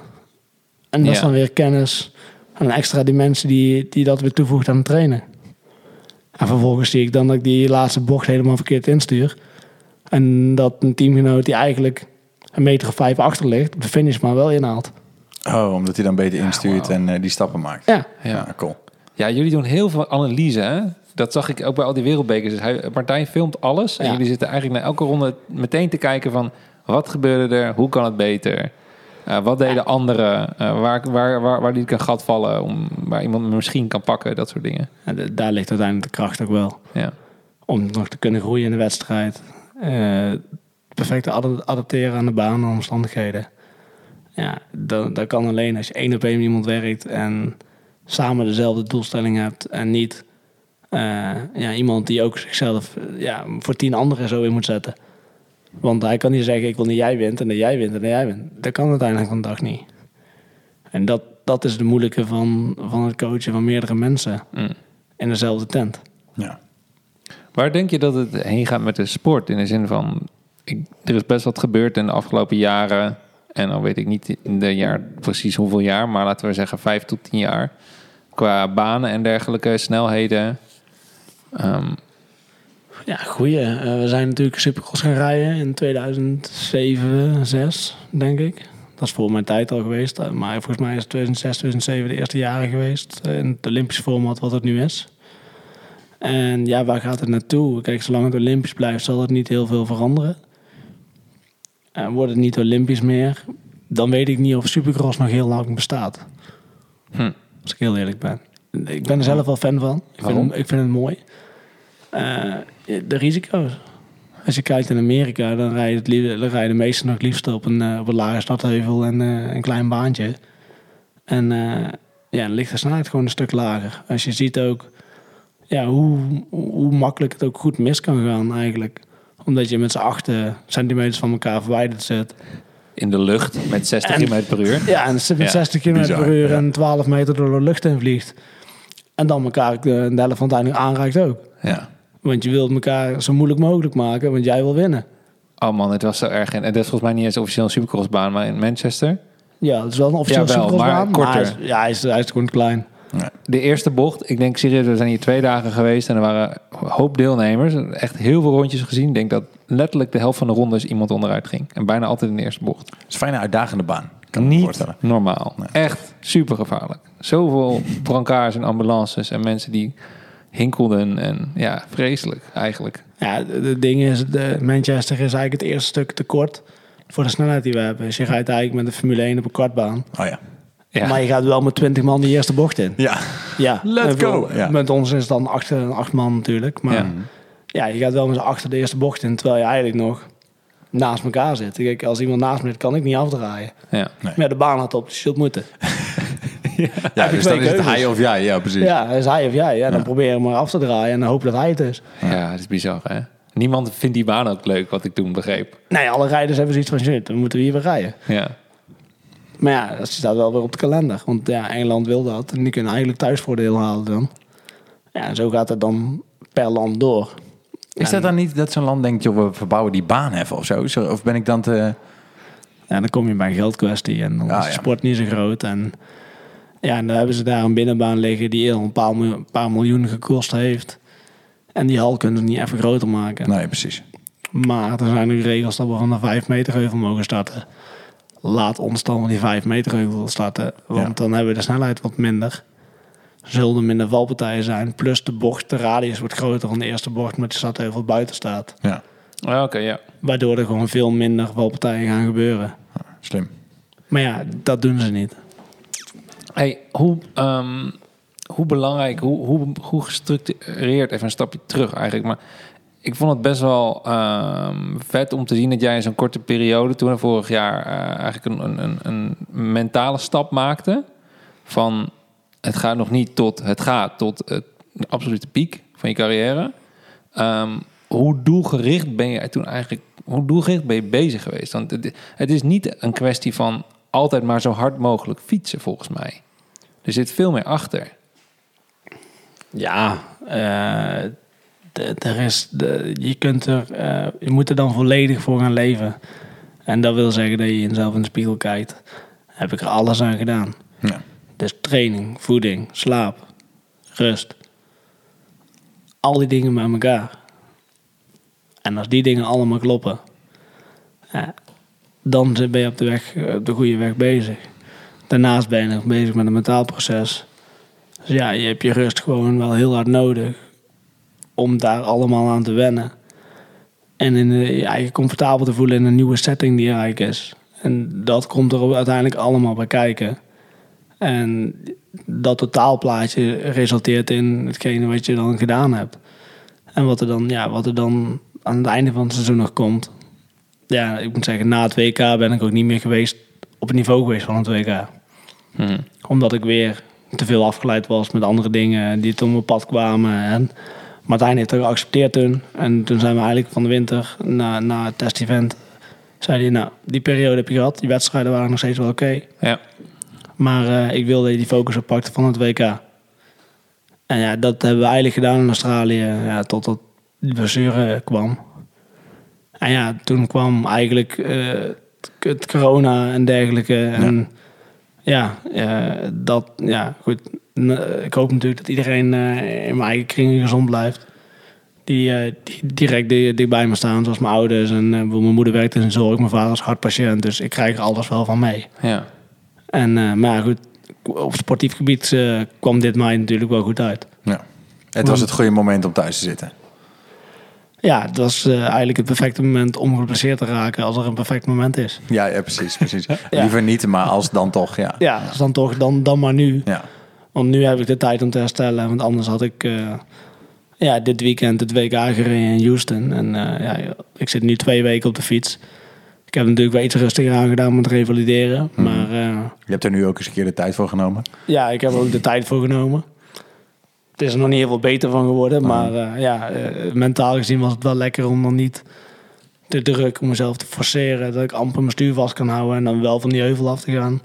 En dat is dan weer kennis en een extra dimensie die, die dat weer toevoegt aan het trainen. En vervolgens zie ik dan dat ik die laatste bocht helemaal verkeerd instuur. En dat een teamgenoot die eigenlijk een meter of vijf achter ligt, de finish maar wel inhaalt. Oh, omdat hij dan beter instuurt en eh, die stappen maakt. Ja, Ja. Ja, cool. Ja, jullie doen heel veel analyse, hè? Dat zag ik ook bij al die wereldbekers. Dus hij, Martijn filmt alles. En Ja. jullie zitten eigenlijk na elke ronde meteen te kijken van... wat gebeurde er? Hoe kan het beter? Eh, wat deden anderen? Eh, waar, waar, waar, waar liet ik een gat vallen? Om, waar iemand me misschien kan pakken? Dat soort dingen. de- daar ligt uiteindelijk de kracht ook wel. Ja. om nog te kunnen groeien in de wedstrijd. Eh perfect te ad- adapteren aan de baan en omstandigheden. Ja, dat, dat kan alleen als je één op één met iemand werkt en samen dezelfde doelstelling hebt en niet ja, iemand die ook zichzelf eh, ja, voor tien anderen zo in moet zetten. Want hij kan niet zeggen, ik wil niet jij wint en dat jij wint en dat jij wint. Dat kan uiteindelijk van de dag niet. En dat, dat is de moeilijke van, van het coachen van meerdere mensen Mm. in dezelfde tent. Ja. Waar denk je dat het heen gaat met de sport? In de zin van, ik, er is best wat gebeurd in de afgelopen jaren. En dan weet ik niet in de jaar precies hoeveel jaar, maar laten we zeggen vijf tot tien jaar. Qua banen en dergelijke, snelheden. Ehm, Ja, goeie. Eh, we zijn natuurlijk Supercross gaan rijden in 2007, 6 denk ik. Dat is voor mijn tijd al geweest. eh, Maar volgens mij is 2006, 2007 de eerste jaren geweest. eh, In het Olympisch format wat het nu is. En ja, waar gaat het naartoe? Kijk, zolang het Olympisch blijft, zal het niet heel veel veranderen. En wordt het niet Olympisch meer, dan weet ik niet of Supercross nog heel lang bestaat. Hm. Als ik heel eerlijk ben. Ik ben er zelf wel fan van. Ik vind, Waarom? ik vind het mooi. Eh, de risico's. Als je kijkt in Amerika, dan rijden, het dan rijden de meesten nog liefst op een, eh, op een lage stadheuvel en eh, een klein baantje. En ja, dan ligt de snelheid gewoon een stuk lager. Als je ziet ook ja, hoe, hoe makkelijk het ook goed mis kan gaan eigenlijk. Omdat je met z'n achten centimeters van elkaar verwijderd zit. in de lucht met 60 En- km per uur. Ja, en met Ja, 60 km per uur en 12 meter door de lucht in vliegt. En dan elkaar de, de helft van het einde aanraakt ook. Ja. Want je wilt elkaar zo moeilijk mogelijk maken, want jij wil winnen. Oh man, het was zo erg. En dat is volgens mij niet eens officieel een supercrossbaan, maar in Manchester. Ja, het is wel een officieel Jawel, supercrossbaan, maar maar hij korter. is, ja, hij is, hij is gewoon klein. De eerste bocht, ik denk serieus, we zijn hier twee dagen geweest en er waren een hoop deelnemers. Echt heel veel rondjes gezien. Ik denk dat letterlijk de helft van de rondes iemand onderuit ging. En bijna altijd in de eerste bocht. Het is een fijne uitdagende baan. Kan Niet normaal. Nee. Echt super gevaarlijk. Zoveel brancards en ambulances en mensen die hinkelden. En ja, vreselijk eigenlijk. Ja, de, de ding is, de Manchester is eigenlijk het eerste stuk te kort voor de snelheid die we hebben. Dus je rijdt eigenlijk met de Formule 1 op een kortbaan. Oh ja. Ja. Maar je gaat wel met 20 man die eerste bocht in. Ja. Ja, Let's voor- go. Ja. Met ons is het dan acht, acht man natuurlijk. Maar Ja. ja, je gaat wel met z'n achter de eerste bocht in, terwijl je eigenlijk nog naast elkaar zit. Kijk, als iemand naast me zit, kan ik niet afdraaien. Ja. Maar ja, de baan had op, dus je zult moeten. Ja, je dus dan is het hij of jij. Ja, precies. Ja, is hij of jij. Ja, dan probeer je maar af te draaien en dan hoop dat hij het is. ja, dat is bizar, hè? Niemand vindt die baan ook leuk, wat ik toen begreep. Nee, alle rijders hebben zoiets van, shit, dan moeten we hier weer rijden. Ja. Maar ja, dat staat wel weer op de kalender. Want ja, Engeland wil dat. En die kunnen eigenlijk thuisvoordeel halen dan. Ja, en zo gaat het dan per land door. Is dat dan niet dat zo'n land denkt, joh, we verbouwen die baan even of zo? Of ben ik dan te... Ja, dan kom je bij een geldkwestie. En dan Ja, is de ja. sport niet zo groot. En ja, en dan hebben ze daar een binnenbaan liggen die al een paar, miljoen, een paar miljoen gekost heeft. En die hal kunnen ze niet even groter maken. Nee, precies. Maar er zijn ook regels dat we van de 5 meter heuvel mogen starten. Laat ons dan die 5 meter heuvel starten. Want Ja. dan hebben we de snelheid wat minder. Zullen er minder valpartijen zijn. Plus de bocht, de radius wordt groter dan de eerste bocht met de startheuvel buiten staat. Ja, Ah, Oké, ja. Waardoor er gewoon veel minder valpartijen gaan gebeuren. slim. Maar ja, dat doen ze niet. Hey, hoe, ehm, hoe belangrijk, hoe, hoe, hoe gestructureerd, even een stapje terug eigenlijk, maar ik vond het best wel ehm, vet om te zien dat jij in zo'n korte periode, toen vorig jaar, eh, eigenlijk een, een, een, een mentale stap maakte van het gaat nog niet tot, het gaat tot het, de absolute piek van je carrière. Ehm, hoe doelgericht ben je toen eigenlijk, hoe doelgericht ben je bezig geweest? Want het, het is niet een kwestie van altijd maar zo hard mogelijk fietsen, volgens mij. Er zit veel meer achter. Ja, eh, er is, de, je, kunt er, eh, je moet er dan volledig voor gaan leven. En dat wil zeggen dat je jezelf in de spiegel kijkt. Heb ik er alles aan gedaan. Ja. Dus training, voeding, slaap, rust. Al die dingen bij elkaar. En als die dingen allemaal kloppen, dan ben je op de, weg, eh, de goede weg bezig. Daarnaast ben je nog bezig met een mentaal proces. Dus ja, je hebt je rust gewoon wel heel hard nodig om daar allemaal aan te wennen. En in de, je eigen comfortabel te voelen in een nieuwe setting die er eigenlijk is. En dat komt er uiteindelijk allemaal bij kijken. En dat totaalplaatje resulteert in hetgene wat je dan gedaan hebt. En wat er dan, ja, wat er dan aan het einde van het seizoen nog komt. Ja, ik moet zeggen, na het WK ben ik ook niet meer geweest op het niveau geweest van het WK. Mhm. Omdat ik weer te veel afgeleid was met andere dingen die toen op mijn pad kwamen. En Martijn heeft dat geaccepteerd toen. En toen zijn we eigenlijk van de winter na, na het test-event. Zei hij, nou, die periode heb je gehad. Die wedstrijden waren nog steeds wel oké. Ja. Maar eh, ik wilde die focus oppakte van het WK. En ja, dat hebben we eigenlijk gedaan in Australië. Ja, totdat die blessure kwam. En ja, toen kwam eigenlijk eh, het- corona en dergelijke. En ja, eh, dat, ja, goed. Ik hoop natuurlijk dat iedereen in mijn eigen kring gezond blijft. Die, die direct di- dichtbij me staan, zoals mijn ouders. En mijn moeder werkt in de zorg, mijn vader is hartpatiënt. Dus ik krijg er alles wel van mee. Ja. En, eh, maar goed, op sportief gebied eh, kwam dit mij natuurlijk wel goed uit. ja. Het was het goede moment om thuis te zitten. Ja, het was eh, eigenlijk het perfecte moment om geblesseerd te raken als er een perfect moment is. Ja, ja precies. precies. Liever niet, maar als dan toch, ja. Ja, dus dan toch, dan, dan maar nu. Ja. Want nu heb ik de tijd om te herstellen. Want anders had ik ja, dit weekend het WK gereden in Houston. En ja, ik zit nu twee weken op de fiets. Ik heb natuurlijk wel iets rustiger aan gedaan met revalideren. Maar eh, Je hebt er nu ook eens een keer de tijd voor genomen. ja, ik heb er ook de tijd voor genomen. Het is er nog niet heel veel beter van geworden. Maar eh, ja, eh, mentaal gezien was het wel lekker om dan niet te druk om mezelf te forceren. Dat ik amper mijn stuur vast kan houden en dan wel van die heuvel af te gaan.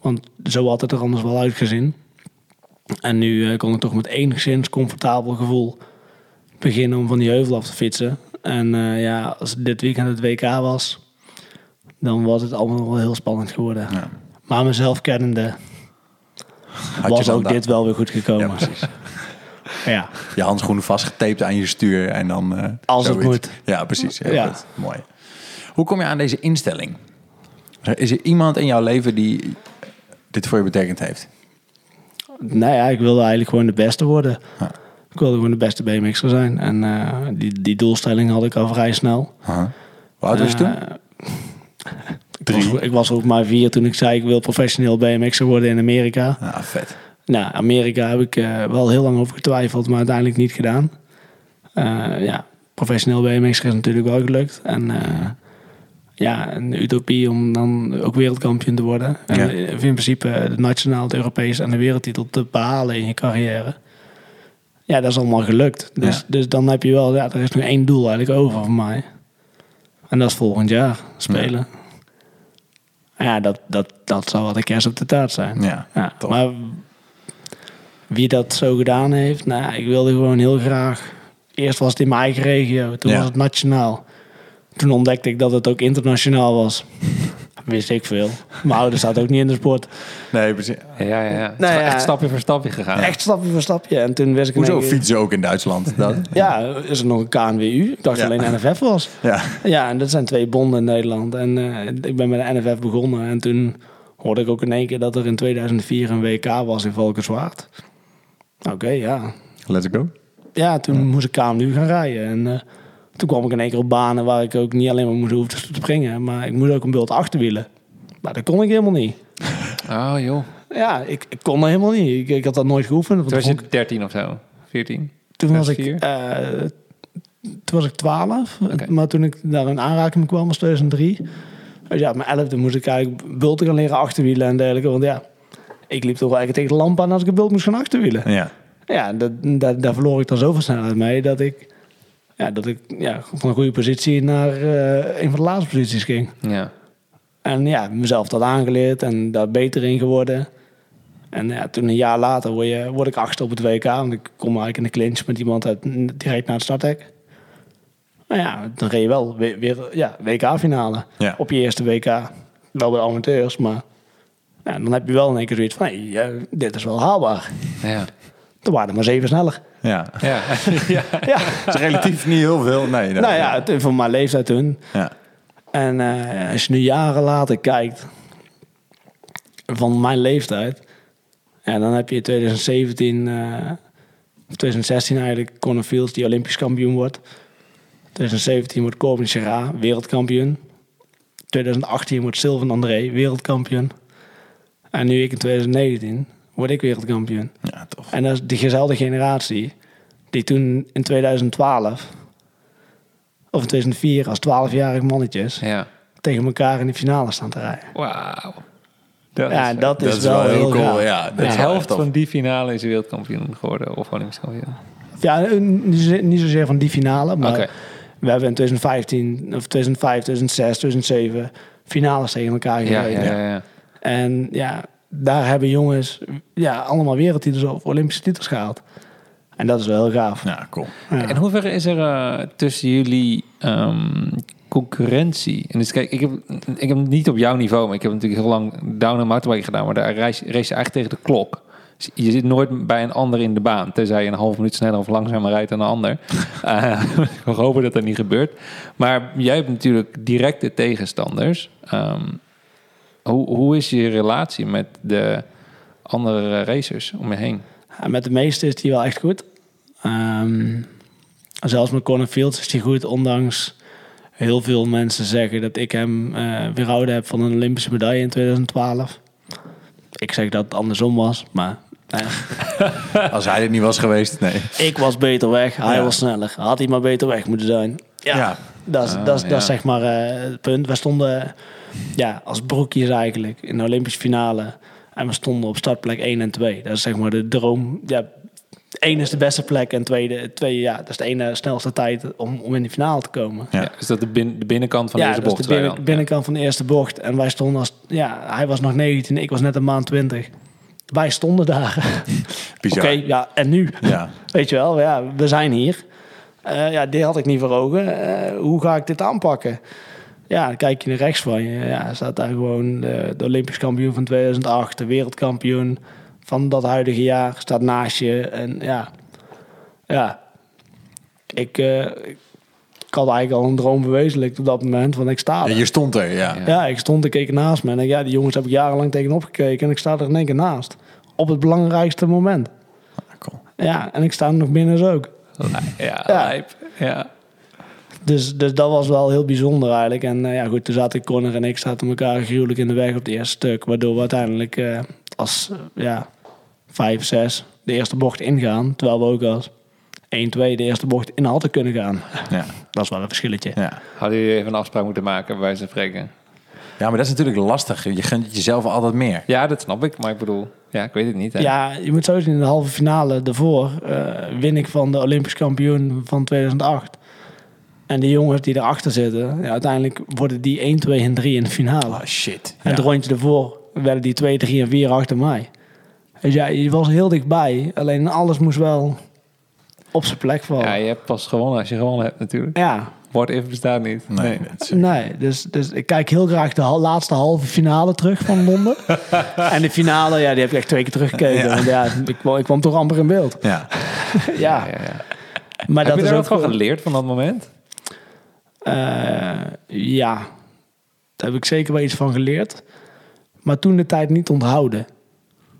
Want zo had het er anders wel uitgezien. En nu kon ik toch met enigszins comfortabel gevoel beginnen om van die heuvel af te fietsen. En eh, ja, als dit weekend het WK was, dan was het allemaal wel heel spannend geworden. Ja. Maar mezelf kennende Had was ook dat- dit wel weer goed gekomen. Ja, precies. Ja, Je handschoenen vastgetaped aan je stuur en dan... eh, Als het moet. Ja, precies. Heel Ja. goed. Mooi. Hoe kom je aan deze instelling? Is er iemand in jouw leven die dit voor je betekend heeft? nou ja, ik wilde eigenlijk gewoon de beste worden. Ja. Ik wilde gewoon de beste BMX'er zijn. En eh, die, die doelstelling had ik al vrij snel. Hoe oud was je toen? Eh, ik, was, ik was ook maar vier toen ik zei ik wil professioneel BMX'er worden in Amerika. Ah, vet. Nou, Amerika heb ik eh, wel heel lang over getwijfeld, maar uiteindelijk niet gedaan. Eh, ja, professioneel BMX is natuurlijk wel gelukt. En eh, ja, een utopie om dan ook wereldkampioen te worden. En Ja. in principe de nationaal, de Europees en de wereldtitel te behalen in je carrière. Ja, dat is allemaal gelukt. Dus, Ja. dus dan heb je wel, ja, er is nu één doel eigenlijk over voor mij. En dat is volgend jaar spelen. Ja, dat, dat, dat zou wat de kerst op de taart zijn. Ja, maar wie dat zo gedaan heeft, nou, ik wilde gewoon heel graag. Eerst was het in mijn eigen regio, toen Ja. was het nationaal. Toen ontdekte ik dat het ook internationaal was. Wist ik veel. Mijn ouders zaten ook niet in de sport. Nee, precies. Ja, ja, ja. Het Nou is wel ja. echt stapje voor stapje gegaan. Echt stapje voor stapje. En toen wist ik... Hoezo keer- fietsen ook in Duitsland? Dat? Ja, is er nog een KNWU. Ik dacht Ja. alleen NFF was. Ja. Ja, en dat zijn twee bonden in Nederland. En eh, ik ben bij de NFF begonnen. En toen hoorde ik ook in één keer dat er in 2004 een WK was in Valkenswaard. Oké, ja. Let's go. Ja, toen moest ik KMU gaan rijden. En eh, toen kwam ik in één keer op banen waar ik ook niet alleen maar moest hoeven te springen. Maar ik moest ook een bult achterwielen. Maar dat kon ik helemaal niet. Oh joh. Ja, ik, ik kon dat helemaal niet. Ik, ik had dat nooit geoefend. Toen was vond ik- je 13 of zo. 14. Toen was ik, 2004? eh, toen was ik 12. Oké. Maar toen ik daar in aanraking kwam was 2003. Dus ja, op mijn 11e moest ik eigenlijk bulten gaan leren achterwielen en dergelijke. Want ja, ik liep toch wel eigenlijk tegen de lamp aan als ik een bult moest gaan achterwielen. Ja. Ja, dat, dat, daar verloor ik dan zoveel snelheid mee dat ik, ja, dat ik ja, van een goede positie naar eh, een van de laatste posities ging. Ja. En ja, mezelf dat aangeleerd en daar beter in geworden. En ja, toen een jaar later word, je, word ik achter op het WK. Want ik kom eigenlijk in de clinch met iemand uit, direct naar het starthek. Nou ja, dan reed je wel weer, weer ja, WK-finale. Ja. Op je eerste WK. Wel bij de amateurs, maar ja, dan heb je wel in één keer zoiets van... Hey, eh, dit is wel haalbaar. Ja. Toen waren er maar zeven sneller. Ja. Ja. ja. Ja, Dat is relatief niet heel veel. Nee. nee. nou ja, het- voor mijn leeftijd toen. Ja. En eh, als je nu jaren later kijkt, van mijn leeftijd, ja, dan heb je in 2017, eh, of 2016 eigenlijk, Conor Fields die Olympisch kampioen wordt. 2017 wordt Corbin Gerra wereldkampioen. 2018 wordt Sylvain André wereldkampioen. En nu ik in 2019 word ik wereldkampioen. Ja, tof. En dat is diezelfde generatie die toen in 2012 of in 2004 als 12-jarig mannetjes ja. tegen elkaar in de finale staan te rijden. Wauw. Dat ja, is, dat is, Dat is wel, wel heel heel cool. gaaf. Ja, de helft van die finale is wereldkampioen geworden. Of Olympisch. Ja, niet zozeer- van die finale, maar Oké. we hebben in 2015, of 2005, 2006, 2007 finales tegen elkaar gereden. ja, ja, ja. En ja, daar hebben jongens ja, allemaal wereldtitels of Olympische titels gehaald. En dat is wel heel gaaf. Ja, cool. Ja. In hoeverre is er eh, tussen jullie ehm, concurrentie? En dus kijk, ik heb, ik heb niet op jouw niveau, maar ik heb natuurlijk heel lang down en mountainbike gedaan, maar daar race, race je eigenlijk tegen de klok. Dus je zit nooit bij een ander in de baan, tenzij je een half minuut sneller of langzamer rijdt dan een ander. Eh, ik hoop dat dat niet gebeurt. Maar jij hebt natuurlijk directe tegenstanders. Ehm, hoe, hoe is je relatie met de andere racers om je heen? Ja, met de meeste is die wel echt goed. Ehm, zelfs met Conor Fields is die goed, ondanks heel veel mensen zeggen dat ik hem eh weerhouden heb van een Olympische medaille in 2012. Ik zeg dat het andersom was, maar eh, Als hij er niet was geweest, nee. ik was beter weg, hij Ja. was sneller. Had hij maar beter weg moeten zijn. Ja, Ja. dat is, Ah, dat is, ja. dat is zeg maar eh, het punt. We stonden ja, als broekjes eigenlijk in de Olympische finale. En we stonden op startplek 1 en 2. Dat is zeg maar de droom. Ja, 1 is de beste plek en tweede, twee, ja, dat is de ene snelste tijd om, om in de finale te komen. Ja. Ja. is dat de, bin- de binnenkant van de ja, eerste dat bocht? is de binnenkant van de eerste bocht. En wij stonden als... Ja, hij was nog 19, ik was net een maand 20. Wij stonden daar. Bizar. Oké, ja, en nu? Ja. Weet je wel, ja, we zijn hier. Eh, ja, dit had ik niet voor ogen. Eh, hoe ga ik dit aanpakken? Ja, dan kijk je naar rechts van je. Ja, staat daar gewoon de, de Olympisch kampioen van 2008, de wereldkampioen van dat huidige jaar, staat naast je. En ja, ja. Ik, eh, ik had eigenlijk al een droom verwezenlijkt op dat moment, want ik sta Ja, er. je stond er, ja. Ja. Ik stond, ik keek naast me. En ik, ja, die jongens heb ik jarenlang tegenop gekeken. En ik sta er in één keer naast. Op het belangrijkste moment. Cool. Ja, en ik sta er nog binnen zo ook. Ja, Ja. lijp. Ja. Dus, dus dat was wel heel bijzonder eigenlijk. En eh, ja, goed, toen zaten Connor en ik zaten elkaar gruwelijk in de weg op het eerste stuk. Waardoor we uiteindelijk eh, als eh, ja, vijf, zes de eerste bocht ingaan. Terwijl we ook als 1-2 de eerste bocht in hadden kunnen gaan. Ja. Dat is wel een verschilletje. Ja. Hadden jullie even een afspraak moeten maken, bij van spreken? ja, maar dat is natuurlijk lastig. Je gunt het jezelf altijd meer. Ja, dat snap ik. Maar ik bedoel, ja, ik weet het niet. Hè? Ja, je moet zo zien, in de halve finale daarvoor eh, win ik van de Olympisch kampioen van 2008. En die jongens die erachter zitten, ja, uiteindelijk worden die 1, 2 en 3 in de finale. Oh shit. En het rondje ervoor werden die 2, 3 en 4 achter mij. Dus ja, je was heel dichtbij. Alleen alles moest wel op zijn plek vallen. Ja, je hebt pas gewonnen als je gewonnen hebt natuurlijk. Ja, What if bestaat niet. Nee, nee. Dus, dus ik kijk heel graag de hal- laatste halve finale terug van Londen. en de finale, ja, die heb ik echt twee keer teruggekeken. Ja. Want ja, ik, kwam- ik kwam toch amper in beeld. ja. ja, Ja, ja, ja. maar heb dat je is daar ook gewoon- geleerd van dat moment? Eh, ja, daar heb ik zeker wel iets van geleerd. Maar toen de tijd niet onthouden.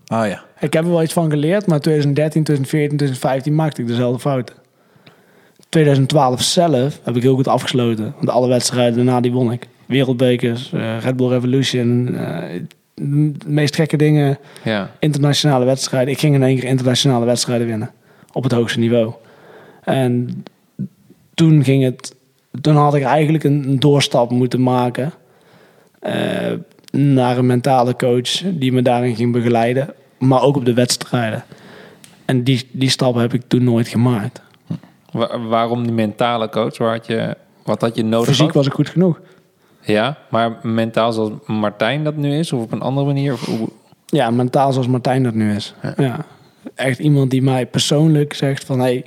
Oh ja. Ik heb er wel iets van geleerd, maar 2013, 2014, 2015 maakte ik dezelfde fouten. 2012 zelf heb ik heel goed afgesloten. Want alle wedstrijden daarna die won ik. Wereldbekers, eh, Red Bull Revolution, eh, de meest gekke dingen, Ja. internationale wedstrijden. Ik ging in één keer internationale wedstrijden winnen. Op het hoogste niveau. En toen ging het... Toen had ik eigenlijk een, een doorstap moeten maken... eh, naar een mentale coach die me daarin ging begeleiden. Maar ook op de wedstrijden. En die, die stap heb ik toen nooit gemaakt. Wa- waarom die mentale coach? Waar had je, wat had je nodig? Fysiek had? was ik goed genoeg. Ja, maar mentaal zoals Martijn dat nu is? Of op een andere manier? Of, Ja, mentaal zoals Martijn dat nu is. Ja. Echt iemand die mij persoonlijk zegt van... Hey,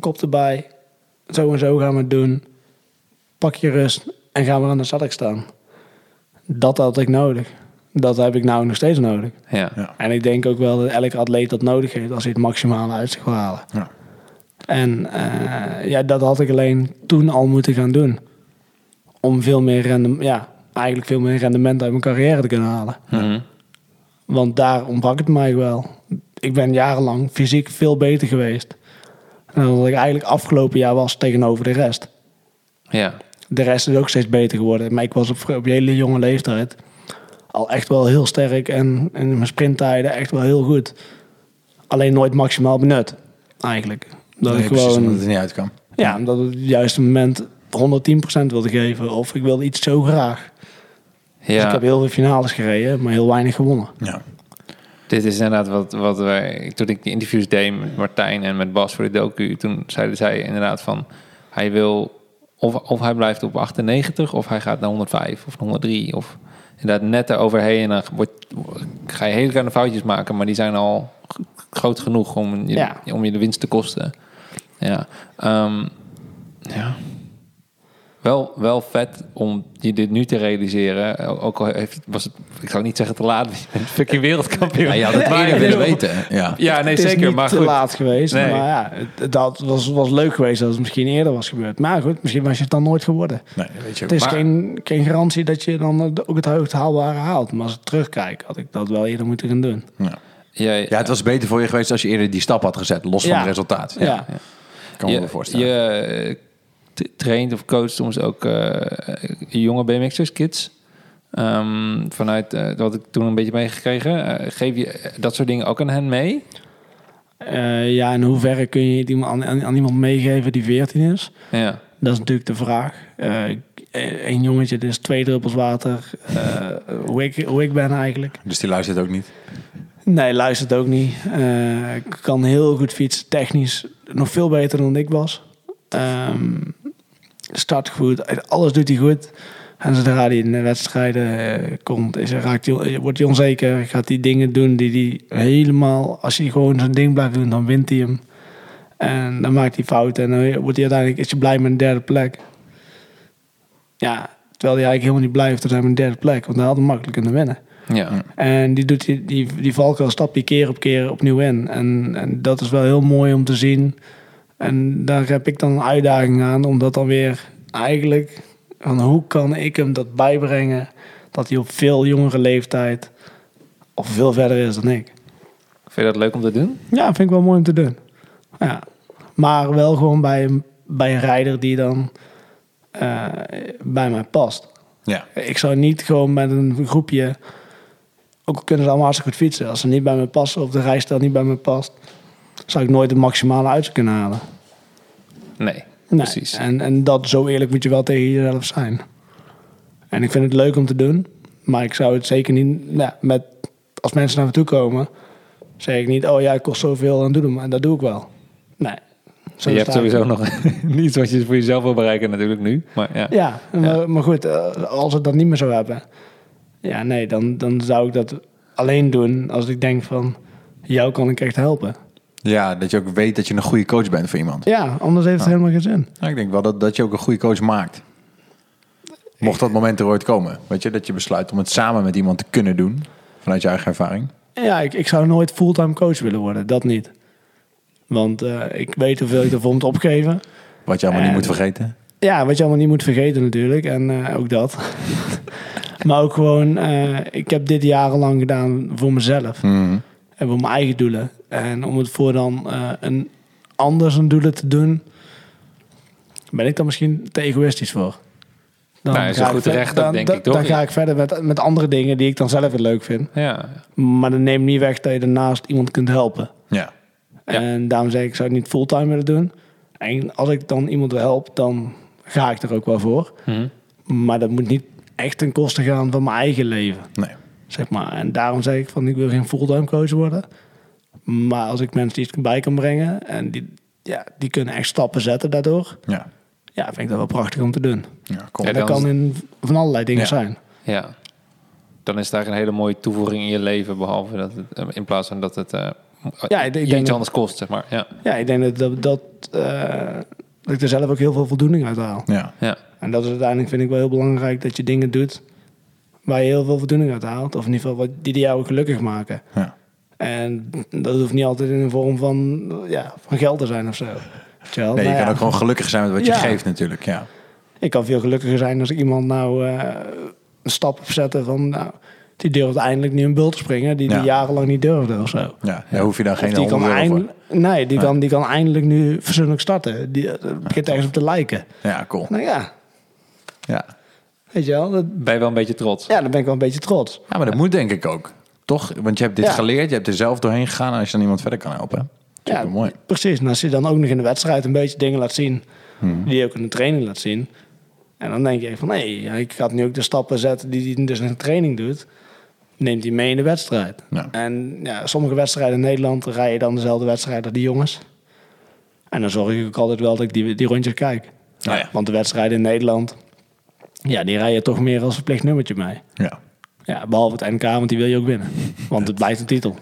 kop erbij. Zo en zo gaan we het doen. Pak je rust en gaan we aan de zadek staan. Dat had ik nodig. Dat heb ik nou nog steeds nodig. ja. Ja. En ik denk ook wel dat elke atleet dat nodig heeft... als hij het maximale uit zich wil halen. Ja. En eh, ja, dat had ik alleen toen al moeten gaan doen. Om veel meer rendement... Ja, eigenlijk veel meer rendement uit mijn carrière te kunnen halen. Mhm. Want daar ontbrak het mij wel. Ik ben jarenlang fysiek veel beter geweest. Dan dat ik eigenlijk afgelopen jaar was tegenover de rest. ja. De rest is ook steeds beter geworden. Maar ik was op, op een hele jonge leeftijd al echt wel heel sterk. En in mijn sprinttijden echt wel heel goed. Alleen nooit maximaal benut, eigenlijk. Dat Nee, ik precies, gewoon, omdat het er niet uit kan. ja, omdat het juiste moment 110% wilde geven. Of ik wilde iets zo graag. Dus ja. ik heb heel veel finales gereden, maar heel weinig gewonnen. Ja. Dit is inderdaad wat, wat wij... Toen ik die interviews deed met Martijn en met Bas voor de docu... toen zeiden zij inderdaad van... Hij wil... Of, of hij blijft op 98 of hij gaat naar 105 of 103 of inderdaad net eroverheen en dan wordt, ga je hele kleine foutjes maken, maar die zijn al groot genoeg om je, Ja. om je de winst te kosten. Ja, Ehm, ja. Wel, wel vet om je dit nu te realiseren. Ook al heeft, was het, ik zou niet zeggen te laat, je bent fucking wereldkampioen. Ja, je had het Maar- eerder willen weten. Ja. Ja, nee, het is zeker. niet Maar te goed. laat geweest. Nee. Maar ja, dat was, was leuk geweest als het misschien eerder was gebeurd. Maar goed, misschien was je het dan nooit geworden. Nee, weet je. Het is Maar- geen, geen garantie dat je dan ook het hoogst haalbare haalt. Maar als ik terugkijk, had ik dat wel eerder moeten gaan doen. Ja. Jij- ja, het was beter voor je geweest als je eerder die stap had gezet, los van het resultaat. Ja, Ja. kan me je, wel voorstellen. Je traint of coacht soms ook eh, jonge BMX'ers, kids. Ehm, vanuit eh, wat ik toen een beetje meegekregen. Eh, geef je dat soort dingen ook aan hen mee? Eh, ja, in hoeverre kun je het iemand- aan, iemand meegeven die 14 is? Ja. Dat is natuurlijk de vraag. Eh, een jongetje, dus twee druppels water. eh, hoe, ik, hoe ik ben eigenlijk. Dus die luistert ook niet. Nee, luistert ook niet. Eh, kan heel goed fietsen, technisch nog veel beter dan ik was. Ehm start goed, alles doet hij goed. En zodra hij in de wedstrijden eh, komt, is, hij- raakt hij, wordt hij onzeker. Gaat hij dingen doen die hij helemaal... Als hij gewoon zijn ding blijft doen, dan wint hij hem. En dan maakt hij fouten. En dan wordt hij uiteindelijk is hij blij met een derde plek. Ja, terwijl hij eigenlijk helemaal niet blij heeft tot een derde plek. Want hij had hem makkelijk kunnen winnen. Ja. En die, doet die, die, die valkuil stap je keer op keer opnieuw in. En, en dat is wel heel mooi om te zien. En daar heb ik dan een uitdaging aan om dat dan weer eigenlijk... Van hoe kan ik hem dat bijbrengen dat hij op veel jongere leeftijd of veel verder is dan ik. Vind je dat leuk om te doen? Ja, vind ik wel mooi om te doen. Ja. Maar wel gewoon bij een, bij een rijder die dan eh, bij mij past. Ja. Ik zou niet gewoon met een groepje, ook al kunnen ze allemaal hartstikke goed fietsen, als ze niet bij me passen of de rijstijl niet bij me past, zou ik nooit het maximale uit kunnen halen. Nee, Nee. precies. En, en dat zo eerlijk moet je wel tegen jezelf zijn. En ik vind het leuk om te doen. Maar ik zou het zeker niet... Ja, met, als mensen naar me toe komen... zeg ik niet... Oh ja, het kost zoveel en doe het maar. Dat doe ik wel. Nee. Zo je hebt sowieso nog niets wat je voor jezelf wil bereiken natuurlijk nu. Maar ja. Ja, Maar, maar goed. eh, Als ik dat niet meer zou hebben... Ja, nee. Dan, dan zou ik dat alleen doen... als ik denk van... Jou kan ik echt helpen. Ja, dat je ook weet dat je een goede coach bent voor iemand. Ja, anders heeft het helemaal geen zin. Nou, ik denk wel dat, dat je ook een goede coach maakt. Mocht dat moment er ooit komen. Weet je, dat je besluit om het samen met iemand te kunnen doen. Vanuit je eigen ervaring. Ja, ik, ik zou nooit fulltime coach willen worden. Dat niet. Want eh, ik weet hoeveel ik ervoor moet opgeven. Wat je allemaal niet moet vergeten. Ja, wat je allemaal niet moet vergeten natuurlijk. En eh, ook dat. maar ook gewoon, eh, ik heb dit jarenlang gedaan voor mezelf. Mhm. En voor mijn eigen doelen. En om het voor dan eh, een ander zijn doelen te doen... ben ik dan misschien te egoïstisch voor. Dan Nou, is ga een ik goed ver- recht ook, dan- denk dan- ik, toch? Dan ga ik verder met, met andere dingen die ik dan zelf weer leuk vind. Ja. Maar dat neemt niet weg dat je daarnaast iemand kunt helpen. Ja. Ja. En daarom zeg ik, ik zou het niet fulltime willen doen. En als ik dan iemand wil helpen, dan ga ik er ook wel voor. Mhm. Maar dat moet niet echt ten koste gaan van mijn eigen leven. Nee. Zeg maar. En daarom zeg ik van, ik wil geen fulltime coach worden. Maar als ik mensen iets bij kan brengen en die, ja, die kunnen echt stappen zetten daardoor. Ja. Ja, vind ik dat wel prachtig om te doen. Ja, cool. En dat dan- kan in van allerlei dingen Ja. zijn. ja. Dan is daar een hele mooie toevoeging in je leven. Behalve dat het, eh, in plaats van dat het eh Ja, ik- denk iets dat- anders kost, zeg maar. Ja. Ja, ik denk dat, dat, dat, eh, dat ik er zelf ook heel veel voldoening uit haal. Ja. Ja. En dat is uiteindelijk, vind ik wel heel belangrijk, dat je dingen doet waar je heel veel voldoening uit haalt. Of in ieder geval wat, die die jou gelukkig maken. Ja. En dat hoeft niet altijd in de vorm van, ja, van geld te zijn of zo. Nee, je Nou kan ja, ook gewoon gelukkig zijn met wat je Ja. geeft natuurlijk. Ja. Ik kan veel gelukkiger zijn als ik iemand nou eh, een stap opzetten van, nou, die durft eindelijk nu een bult te springen, die, die Ja. jarenlang niet durfde of zo. Ja, daar hoef je dan geen die kan, eind- nee, die, Kan, die kan eindelijk nu verzoenlijk starten. Die eh, begint ergens op te lijken. Ja, cool. Nou ja, Ja. Weet je wel. Dat, Ben je wel een beetje trots? ja, dan ben ik wel een beetje trots. ja, maar dat moet denk ik ook. Toch? Want je hebt dit Ja. geleerd, je hebt er zelf doorheen gegaan. En als je dan iemand verder kan helpen. Ja, mooi. precies. En als je dan ook nog in de wedstrijd een beetje dingen laat zien... Hmm. die je ook in de training laat zien... en dan denk je van... nee, ik ga nu ook de stappen zetten die hij dus in de training doet... neemt hij mee in de wedstrijd. Ja. En ja, sommige wedstrijden in Nederland... rij je dan dezelfde wedstrijd als die jongens. En dan zorg ik ook altijd wel dat ik die, die rondjes kijk. Nou ja. Want de wedstrijden in Nederland... ja, die rij je toch meer als verplicht nummertje mee. Ja. Ja, behalve het NK, want die wil je ook winnen. Want het blijft een titel.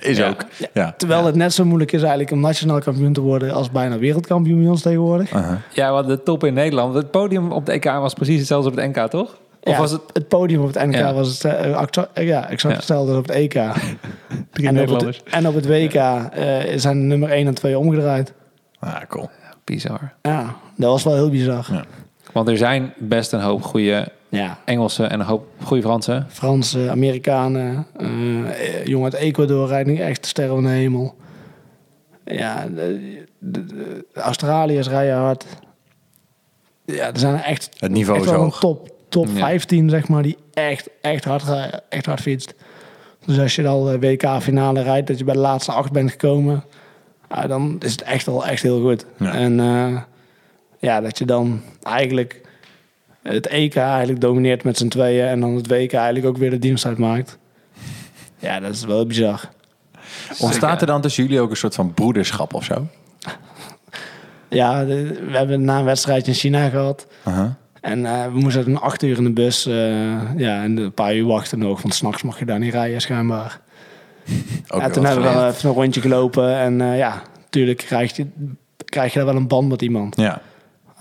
Is Ja. ook. Ja. Terwijl het net zo moeilijk is eigenlijk om nationaal kampioen te worden als bijna wereldkampioen bij ons tegenwoordig. Ja, we hadden de top in Nederland. Het podium op de EK was precies hetzelfde als op het NK, toch? Of Ja, was het... het podium op het NK Ja. was het, eh, eh, ja, exact Ja. hetzelfde als op het EK. Drie en, op Nederlanders. het, en op het WK eh, zijn nummer 1 en 2 omgedraaid. Ah, cool. Bizar. Ja, dat was wel heel bizar. Want er zijn best een hoop goede Ja, Engelsen en een hoop goede Fransen. Fransen, Amerikanen, eh jongen uit Ecuador rijden nu echt de sterren van de hemel. Ja, de, de- de Australiërs rijden hard. Ja, er zijn echt Het niveau echt is wel een hoog. top, top Ja. 15, zeg maar, die echt, echt, hard, rijden, echt hard fietst. Dus als je al de WK-finale rijdt, dat je bij de laatste acht bent gekomen, ja, dan is het echt al echt heel goed. Ja. En eh, ja, dat je dan eigenlijk het EK eigenlijk domineert met z'n tweeën en dan het WK eigenlijk ook weer de dienst uitmaakt. Ja, dat is wel bizar. Ontstaat er dan tussen jullie ook een soort van broederschap of zo? Ja, de- we hebben na een wedstrijdje in China gehad. En eh, we moesten toen acht uur in de bus. eh, ja, en een paar uur wachten nog. Want s'nachts mag je daar niet rijden, schijnbaar. Ook heel toen hebben we wel even een rondje gelopen. En eh, ja, natuurlijk krijg je, krijg je daar wel een band met iemand. Ja.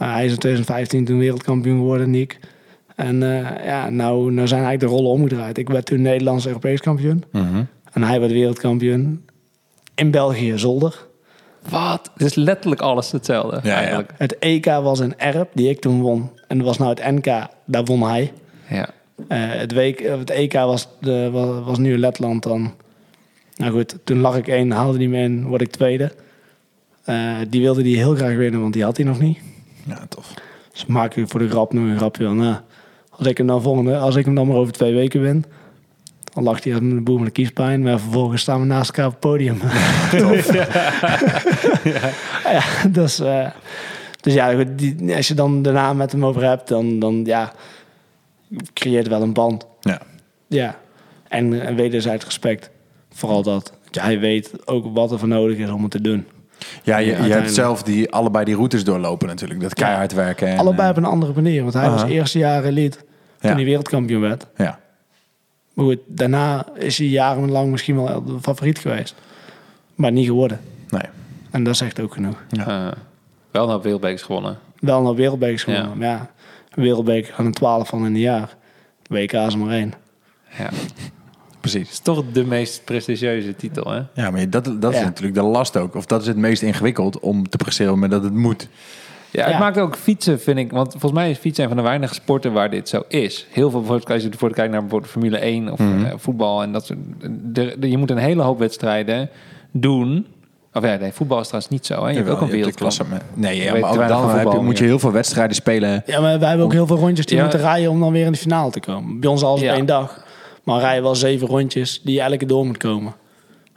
Uh, hij is in 2015 toen wereldkampioen geworden, Nick. En eh, ja, nou, nou zijn eigenlijk de rollen omgedraaid. Ik werd toen Nederlands Europees kampioen. Mhm. En hij werd wereldkampioen in België, Zolder. Wat? Het is letterlijk alles hetzelfde ja. eigenlijk. Het EK was een Erp, die ik toen won. En dat was nou het NK, daar won hij. Ja. Eh, het, week, het EK was, de, was, was nu in Letland dan. Nou goed, toen lag ik één, haalde die me in, word ik tweede. Eh, die wilde die heel graag winnen, want die had hij nog niet. Ja, tof. Dus maak ik voor de grap nog een grapje van, nou, als ik hem dan volgende, als ik hem dan maar over twee weken win, dan lag hij als een boer met de kiespijn, maar vervolgens staan we naast elkaar op het podium. ja, dus, eh, Dus ja, die, als je dan daarna met hem over hebt, dan, dan ja, creëert wel een band. Ja. Ja, en, en wederzijds respect. Vooral dat. Ja, hij weet ook wat er voor nodig is om het te doen. Ja, je, je hebt zelf die, allebei die routes doorlopen natuurlijk. Dat keihard werken. En, Allebei eh, op een andere manier. Want hij was eerste jaar elite toen Ja. hij wereldkampioen werd. Ja. Maar goed, daarna is hij jarenlang misschien wel de favoriet geweest. Maar niet geworden. Nee. En dat zegt ook genoeg. Eh, wel hoop wereldbekers gewonnen. Wel naar wereldbekers gewonnen. Ja. Maar ja, wereldbeker van een 12 van in een jaar. WK is er maar één. Ja. Het Precies. is toch de meest prestigieuze titel, hè? Ja, maar dat, dat is Ja. natuurlijk de last ook. Of dat is het meest ingewikkeld om te presteren, maar dat het moet. Ja, het Ja. maakt ook fietsen, vind ik. Want volgens mij is fietsen een van de weinige sporten waar dit zo is. Heel veel, bijvoorbeeld, als je bijvoorbeeld kijkt naar bijvoorbeeld Formule 1 of Mhm. eh, voetbal en dat soort. de- de- je moet een hele hoop wedstrijden doen. Of ja, nee, voetbal is trouwens niet zo. Hè? Je hebt ook een wereldklasse. Nee, ja, maar ook dan heb je, moet je heel veel wedstrijden spelen. Ja, maar wij hebben ook heel veel rondjes die Ja. moeten rijden om dan weer in de finale te komen. Bij ons alles Ja. op één dag. Maar rijden wel zeven rondjes die je elke keer door moet komen.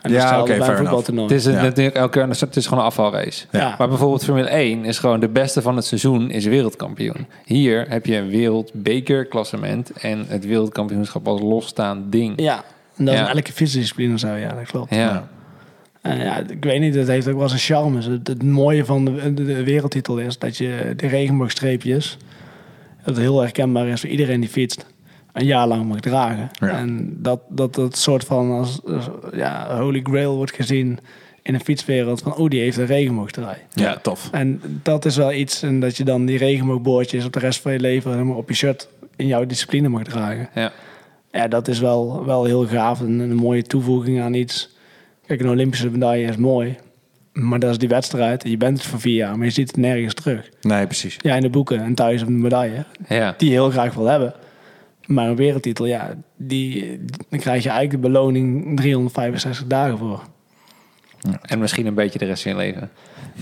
En Ja, dat oké, voetbaltoernooi. Het is een, Ja. natuurlijk elke keer, een- het is gewoon een afvalrace. Ja. Maar bijvoorbeeld Formule 1 is gewoon de beste van het seizoen is wereldkampioen. Hier heb je een wereldbekerklassement en het wereldkampioenschap als losstaand ding. Ja, en dat is Ja. elke fietsdiscipline zo. Ja, dat klopt. Ja. En ja, ik weet niet, het heeft ook wel zijn charme. Het, het mooie van de, de, de wereldtitel is dat je de regenboogstreepjes... dat het heel herkenbaar is voor iedereen die fietst. Een jaar lang mag dragen. Ja. En dat dat dat soort van als, als, ja, holy grail wordt gezien in de fietswereld. Van, oh, die heeft een regenboogdraai. Ja, tof. En dat is wel iets. En dat je dan die regenboogboordjes op de rest van je leven... helemaal op je shirt in jouw discipline mag dragen. Ja. Ja, dat is wel, wel heel gaaf en een mooie toevoeging aan iets. Kijk, een Olympische medaille is mooi. Maar dat is die wedstrijd. Je bent het voor vier jaar, maar je ziet het nergens terug. Nee, precies. Ja, in de boeken en thuis op de medaille. ja. Die je heel graag wil hebben. Maar een wereldtitel, ja, die, dan krijg je eigenlijk de beloning 365 dagen voor. En misschien een beetje de rest van je leven.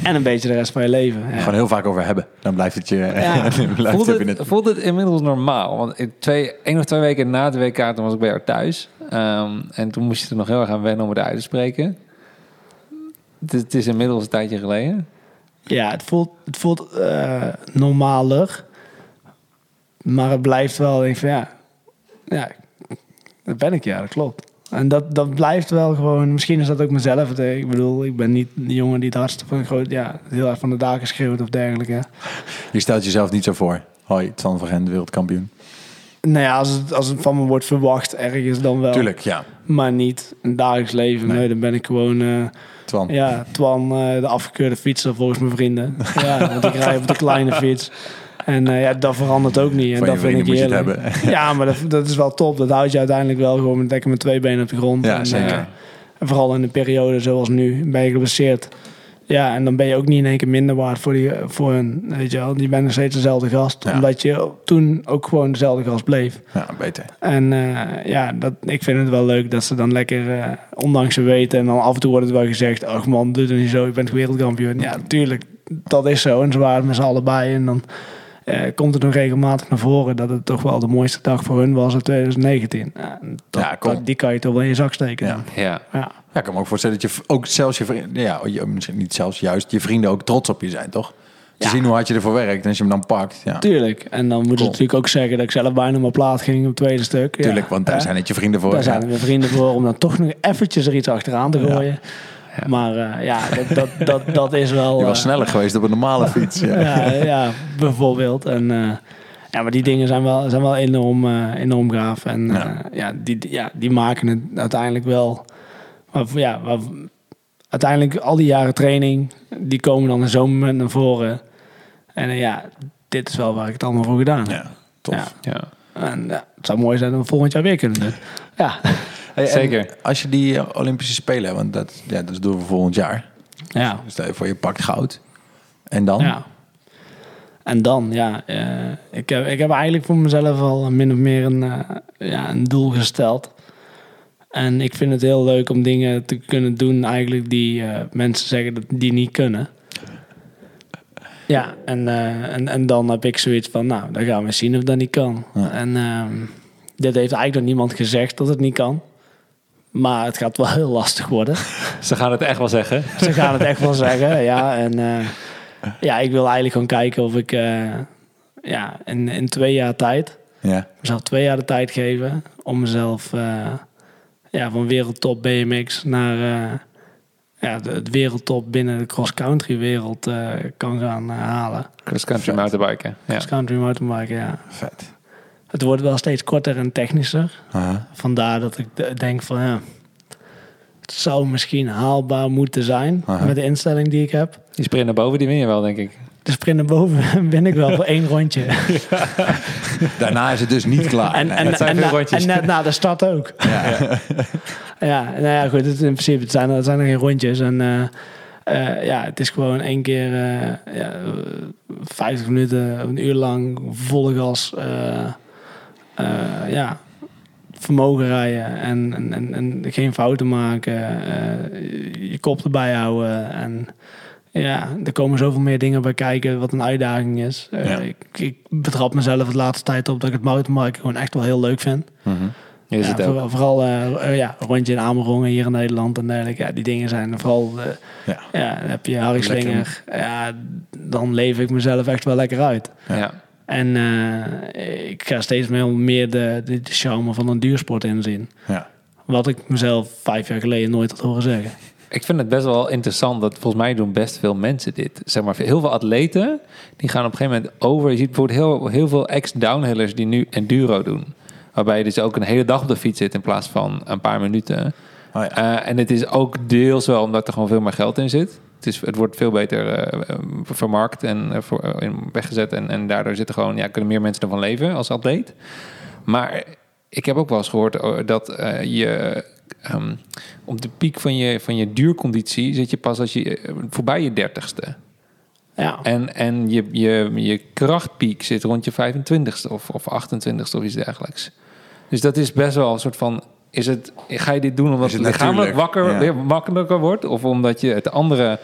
En een beetje de rest van je leven. Ja. Gewoon heel vaak over hebben. Dan blijft het je... Ja. Voelt het voelt het inmiddels normaal? Want in twee, één of twee weken na de WK toen was ik bij jou thuis. Ehm, en toen moest je er nog heel erg aan wennen om het uit te spreken. Het, is- het is inmiddels een tijdje geleden. Ja, het voelt, het voelt eh, normaler. Maar het blijft wel, denk van ja, ja, dat ben ik, ja, dat klopt. En dat, dat blijft wel gewoon, misschien is dat ook mezelf. Eh, Ik bedoel, ik ben niet de jongen die het hardste van, groot, ja, heel hard van de daken schreeuwt of dergelijke. Je stelt jezelf niet zo voor. Hoi, Twan van Gent, wereldkampioen. Nou ja, als het, als het van me wordt verwacht, ergens dan wel. Tuurlijk, ja. Maar niet in het dagelijks leven. Nee. Nee, dan ben ik gewoon... eh, Twan. Ja, Twan, eh, de afgekeurde fietser volgens mijn vrienden. Ja, want ik rij op de kleine fiets. En eh, ja, dat verandert ook niet. En Van dat je vind ik heerlijk. hebben. Ja, maar dat, dat is wel top. Dat houdt je uiteindelijk wel gewoon met lekker met twee benen op de grond. Ja, en, zeker. eh, en vooral in een periode zoals nu ben je geblesseerd. Ja, en dan ben je ook niet in één keer minder waard voor, die, voor hun. Weet je wel, je bent nog steeds dezelfde gast. Ja. Omdat je toen ook gewoon dezelfde gast bleef. Ja, beter. En eh, ja, dat, ik vind het wel leuk dat ze dan lekker, ondanks ze weten, en dan af en toe wordt het wel gezegd, ach man, doe het niet zo, je bent wereldkampioen. Ja, natuurlijk, dat is zo. En ze waren met z'n allen bij. En dan eh, komt het nog regelmatig naar voren dat het toch wel de mooiste dag voor hun was in 2019. Ja, en dat, Ja, cool. dat- die kan je toch wel in je zak steken. Ja. Ja. Ja. Ja, ik kan me ook voorstellen dat je ook zelfs je vrienden... Ja, je- misschien niet zelfs, juist je vrienden ook trots op je zijn, toch? Te zien hoe hard je ervoor werkt en als je hem dan pakt. Ja, Tuurlijk. En dan moet Cool. je natuurlijk ook zeggen dat ik zelf bijna mijn plaat ging op het tweede stuk. Ja. tuurlijk, want daar zijn het je vrienden voor. Daar zijn mijn vrienden voor om dan toch nog eventjes er iets achteraan te gooien. Ja. Maar eh, ja, dat, dat, dat, dat is wel... Je was eh, sneller geweest op een normale fiets. Ja. ja, ja, bijvoorbeeld. En, eh, ja, maar die dingen zijn wel, zijn wel enorm, eh, enorm gaaf. En Ja. ja. ja, die, ja, die maken het uiteindelijk wel... Maar, ja, maar, uiteindelijk al die jaren training, die komen dan in zo'n moment naar voren. En eh, ja, dit is wel waar ik het allemaal voor gedaan heb. Ja, tof. Ja. ja. En ja, het zou mooi zijn om volgend jaar weer kunnen doen. Ja, Hey, Zeker. Als je die eh, Olympische Spelen, want dat, ja, dat doen we volgend jaar. ja. Stel je voor, je pakt goud. En dan? Ja. En dan, ja, eh, ik, heb, ik heb eigenlijk voor mezelf al min of meer een, eh, ja, een doel gesteld. En ik vind het heel leuk om dingen te kunnen doen eigenlijk die mensen zeggen dat die niet kunnen. Ja, en, en, en dan heb ik zoiets van, nou, dan gaan we zien of dat niet kan. Ja. En ehm, dit heeft eigenlijk nog niemand gezegd dat het niet kan. Maar het gaat wel heel lastig worden. Ze gaan het echt wel zeggen. Ze gaan het echt wel zeggen, ja. En eh, ja, ik wil eigenlijk gewoon kijken of ik eh, ja, in, in twee jaar tijd, Ja. mezelf twee jaar de tijd geven om mezelf eh, ja, van wereldtop BMX naar eh, ja, de, het wereldtop binnen de cross-country wereld eh, kan gaan halen. Cross-country mountainbiken. Ja. Cross-country mountainbiken, ja. Vet. Het wordt wel steeds korter en technischer. Aha. Vandaar dat ik de- denk van ja, het zou misschien haalbaar moeten zijn Aha. met de instelling die ik heb. Die sprint naar boven, die win je wel, denk ik. De sprint naar boven ben ik wel voor één rondje. Daarna is het dus niet klaar. En, en, en, veel na- rondjes. en net na de start ook. ja. Ja, nou ja, goed. Het, in principe het zijn, het zijn er geen rondjes. En eh, eh, ja, het is gewoon één keer eh, ja, eh, 50 minuten, een uur lang volle gas. Eh, ja, vermogen rijden en, en, en, en geen fouten maken. eh, je kop erbij houden. En ja, er komen zoveel meer dingen bij kijken wat een uitdaging is. Eh, Ja. ik, ik betrap mezelf de laatste tijd op dat ik het mountainbiken gewoon echt wel heel leuk vind. Mhm. Is Ja, het ook. vooral vooral eh, eh, ja, rondje in Amerongen hier in Nederland en dergelijke. Ja, die dingen zijn vooral... eh, Ja. ja, dan heb je Harry. Slinger. Ja, dan leef ik mezelf echt wel lekker uit. Ja. En eh, ik ga steeds meer, de, de, de charme van een duursport inzien. Ja. Wat ik mezelf vijf jaar geleden nooit had horen zeggen. Ik vind het best wel interessant dat volgens mij doen best veel mensen dit. Zeg maar, heel veel atleten die gaan op een gegeven moment over. Je ziet bijvoorbeeld heel, heel veel ex-downhillers die nu enduro doen. Waarbij je dus ook een hele dag op de fiets zit in plaats van een paar minuten. Oh ja. Eh, en het is ook deels wel omdat er gewoon veel meer geld in zit. Het, is, het wordt veel beter eh, eh, vermarkt en eh, voor, weggezet. En, en daardoor zitten gewoon, ja, kunnen meer mensen ervan leven als atleet. Maar ik heb ook wel eens gehoord eh, dat je ehm, op de piek van je, van je duurconditie zit je pas als je voorbij je dertigste. Ja, En, en je, je, je krachtpiek zit rond je 25ste of, of 28ste of iets dergelijks. Dus dat is best wel een soort van. Is het, ga je dit doen omdat het het lichamelijk wakker, Ja. weer makkelijker wordt? Of omdat je het andere,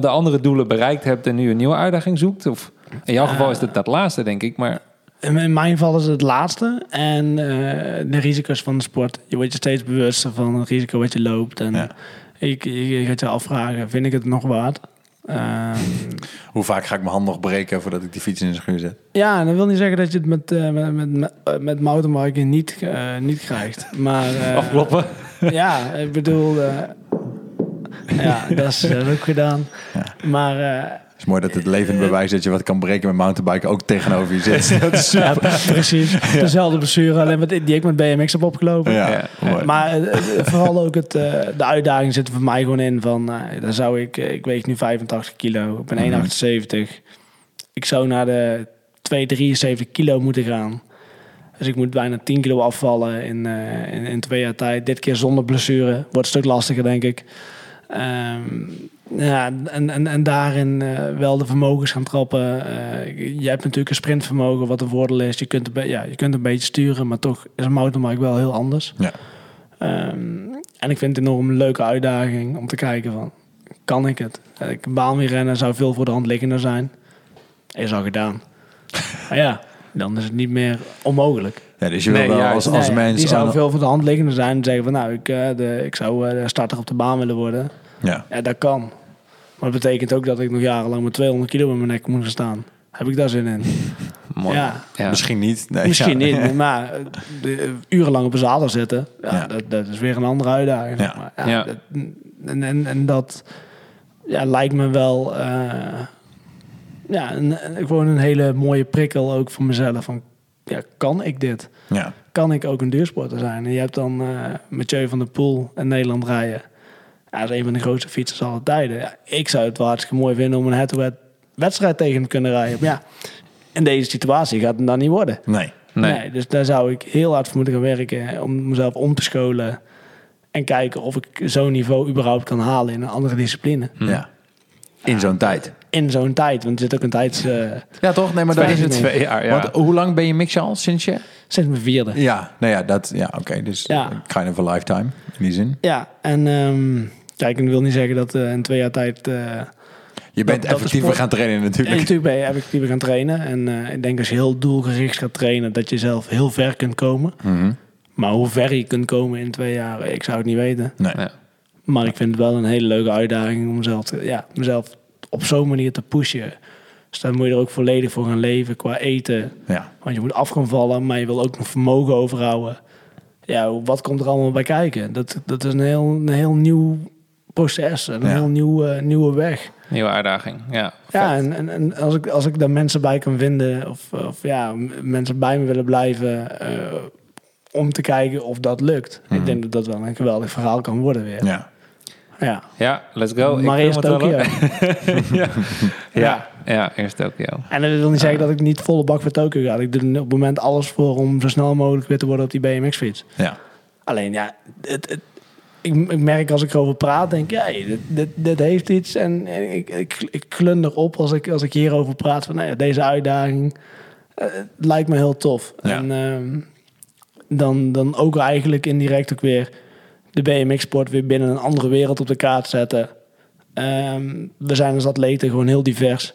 de andere doelen bereikt hebt en nu een nieuwe uitdaging zoekt? Of, in jouw geval is het dat laatste, denk ik. Maar in mijn geval is het het laatste. En eh, de risico's van de sport. Je wordt je steeds bewuster van het risico wat je loopt. En Ja. ik, je gaat je afvragen, vind ik het nog waard? Ehm, Hoe vaak ga ik mijn hand nog breken voordat ik die fiets in de schuur zet? Ja, en dat wil niet zeggen dat je het met, eh met, met, met, eh, mountainbiken niet, eh, niet krijgt. Maar eh, afkloppen. ja, ik bedoel, eh, ja, dat is, ook gedaan. Maar eh, Het is mooi dat het levend bewijs dat je wat kan breken met mountainbiken ook tegenover je zit. Dat is ja, precies, dezelfde blessure, alleen met, die ik met BMX heb opgelopen. Ja, Ja. mooi. Maar eh, eh, vooral ook het, eh, de uitdaging zit er voor mij gewoon in van, eh, dan zou ik, eh, ik weeg nu 85 kilo, ik ben 1,78. Ik zou naar de 2,73 kilo moeten gaan. Dus ik moet bijna 10 kilo afvallen in, eh, in, in twee jaar tijd. Dit keer zonder blessure. Wordt een stuk lastiger, denk ik. Ehm, ja, en, en, en daarin eh, wel de vermogens gaan trappen. Eh, je hebt natuurlijk een sprintvermogen, wat een voordeel is. Je kunt, ja, je kunt een beetje sturen, maar toch is een mountainbike wel heel anders. Ja. Ehm, en ik vind het enorm een leuke uitdaging om te kijken van, kan ik het? Ik baan weer rennen zou veel voor de hand liggender zijn. Is al gedaan. maar ja, dan is het niet meer onmogelijk. Ja, dus je wil Nee, wel als, als Nee, mens... die zou veel voor de hand liggender zijn en zeggen van nou, ik, eh, de, ik zou starter op de baan willen worden. Ja. Ja, dat kan. Maar dat betekent ook dat ik nog jarenlang met 200 kilo in mijn nek moet gaan staan. Heb ik daar zin in? Mooi. Ja. Ja. Misschien niet. Nee, Misschien ja. niet, maar eh, de, eh, urenlang op een zadel zitten, ja, Ja. Dat, dat is weer een andere uitdaging. Ja. Maar, ja, Ja. dat- en, en, en dat ja, lijkt me wel eh, ja, een, gewoon een hele mooie prikkel ook voor mezelf. Van, ja, kan ik dit? Ja. Kan ik ook een duursporter zijn? En je hebt dan eh Mathieu van der Poel in Nederland rijden. Ja, dat is een van de grootste fietsers aller tijden. Ja, ik zou het wel hartstikke mooi vinden om een head-to-head wedstrijd tegen hem te kunnen rijden. Maar ja, in deze situatie gaat het dan niet worden. Nee. Nee. Nee. dus daar zou ik heel hard voor moeten gaan werken om mezelf om te scholen. En kijken of ik zo'n niveau überhaupt kan halen in een andere discipline. Ja. In zo'n tijd. In zo'n tijd, want er zit ook een tijds... eh, Ja, toch? Nee, maar daar is het. Twee jaar, ja. Want hoe lang ben je mix al sinds je? sinds mijn vierde. Ja, nou ja, dat, ja, oké. dus Ja. kind of a lifetime in die zin. Ja, en ehm, kijk, ik wil niet zeggen dat eh, in twee jaar tijd... eh, Je bent dat effectiever sport- gaan trainen En natuurlijk. natuurlijk ben je effectiever gaan trainen. En eh, ik denk als je heel doelgericht gaat trainen, dat je zelf heel ver kunt komen. Mhm. Maar hoe ver je kunt komen in twee jaar, ik zou het niet weten. Nee. Ja. Maar ik vind het wel een hele leuke uitdaging om mezelf, te, ja, mezelf op zo'n manier te pushen. Dus daar moet je er ook volledig voor gaan leven qua eten. Ja. Want je moet af gaan vallen, maar je wil ook nog vermogen overhouden. Ja, wat komt er allemaal bij kijken? Dat, dat is een heel, een heel nieuw proces, een Ja. heel nieuwe, nieuwe weg. Nieuwe uitdaging. Ja, Ja, vet. en, en, en als, ik, als ik daar mensen bij kan vinden, of, of ja, mensen bij me willen blijven, eh, om te kijken of dat lukt. Ik denk dat dat wel een geweldig verhaal kan worden weer. Ja. Ja. Ja, let's go. maar Ik eerst Tokio. hoor. ja. ja, ja, eerst Tokio. En dat wil niet zeggen dat ik niet volle bak voor Tokio ga. Ik doe er op het moment alles voor om zo snel mogelijk weer te worden op die BMX-fiets. Ja. Alleen ja, het, het, ik, ik merk als ik erover praat, denk ja, dit, dit, dit heeft iets. En ik, ik, ik glunder op als ik, als ik hierover praat van nou ja, deze uitdaging. het lijkt me heel tof. Ja. En ehm, dan, dan ook eigenlijk indirect ook weer de BMX-sport weer binnen een andere wereld op de kaart zetten. Ehm, we zijn als atleten gewoon heel divers.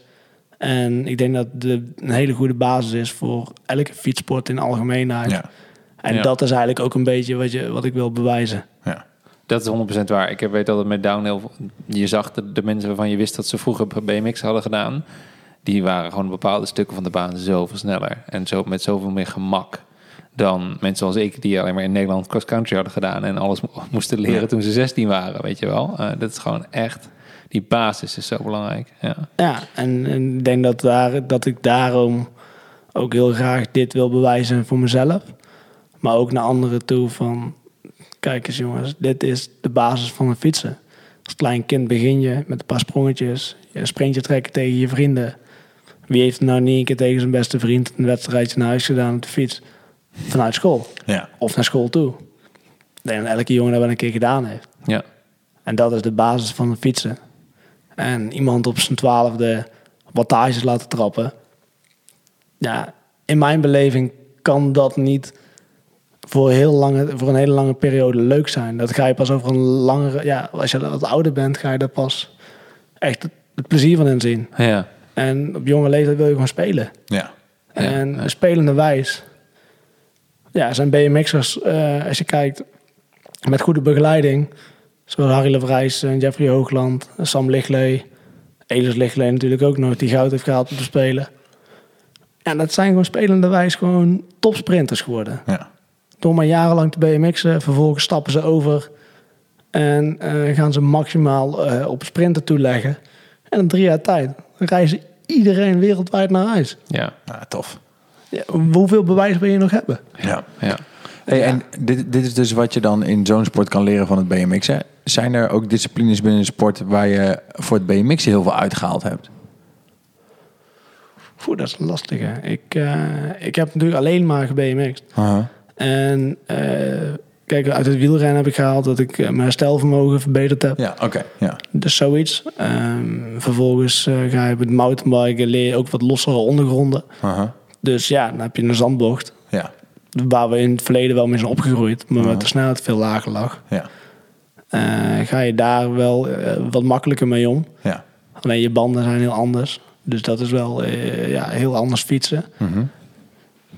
En ik denk dat de, een hele goede basis is voor elke fietssport in algemeenheid. Ja. En Ja. dat is eigenlijk ook een beetje wat, je, wat ik wil bewijzen. Dat is 100% waar. Ik weet altijd met downhill, je zag de, de mensen waarvan je wist dat ze vroeger BMX hadden gedaan, die waren gewoon bepaalde stukken van de baan zoveel sneller en zo, met zoveel meer gemak dan mensen zoals ik, die alleen maar in Nederland cross-country hadden gedaan en alles mo- moesten leren toen ze 16 waren, weet je wel. Eh, dat is gewoon echt, die basis is zo belangrijk. Ja, Ja, en, en ik denk dat, daar, dat ik daarom ook heel graag dit wil bewijzen voor mezelf. Maar ook naar anderen toe van... Kijk eens jongens, dit is de basis van het fietsen. Als klein kind begin je met een paar sprongetjes. Je een sprintje trekken tegen je vrienden. Wie heeft nou niet een keer tegen zijn beste vriend... een wedstrijdje naar huis gedaan op de fiets? Vanuit school. Ja. Of naar school toe. Dat elke jongen dat wel een keer gedaan heeft. ja. En dat is de basis van het fietsen. En iemand op zijn twaalfde wattages laten trappen. Ja, in mijn beleving kan dat niet voor, heel lange, voor een hele lange periode leuk zijn. Dat ga je pas over een langere... Ja, als je wat ouder bent, ga je daar pas echt het, het plezier van inzien. ja. En op jonge leeftijd wil je gewoon spelen. Ja. En ja. spelende wijs. Ja, zijn BMX'ers, eh als je kijkt, met goede begeleiding. Zoals Harry Levrijs, en Jeffrey Hoogland, Sam Lichtley. Elis Lichtley natuurlijk ook nog, die goud heeft gehaald op de Spelen. Ja, dat zijn gewoon spelende wijs gewoon topsprinters geworden. Ja. Door maar jarenlang te BMX'en, vervolgens stappen ze over. En eh, gaan ze maximaal eh, op sprinten toeleggen. En in drie jaar tijd reizen iedereen wereldwijd naar huis. ja. Ah, tof. Ja, hoeveel bewijs wil je nog hebben? Ja. ja. Hey, En dit, dit is dus wat je dan in zo'n sport kan leren van het BMX'en. Zijn er ook disciplines binnen de sport waar je voor het BMX'en heel veel uitgehaald hebt? Oeh, dat is een lastige. Ik, eh, ik heb natuurlijk alleen maar gebmx'd. Aha. En eh, kijk, uit het wielrennen heb ik gehaald dat ik eh, mijn herstelvermogen verbeterd heb. Ja, oké. Ja. Dus zoiets. Ehm, vervolgens eh, ga je met mountainbiken leer ook wat lossere ondergronden. Aha. Dus ja, dan heb je een zandbocht. Ja. Waar we in het verleden wel mee zijn opgegroeid. Maar Ja. met de snelheid veel lager lag. Ja. Ga je daar wel wat makkelijker mee om. Ja. Alleen je banden zijn heel anders. Dus dat is wel ja, heel anders fietsen. Mhm.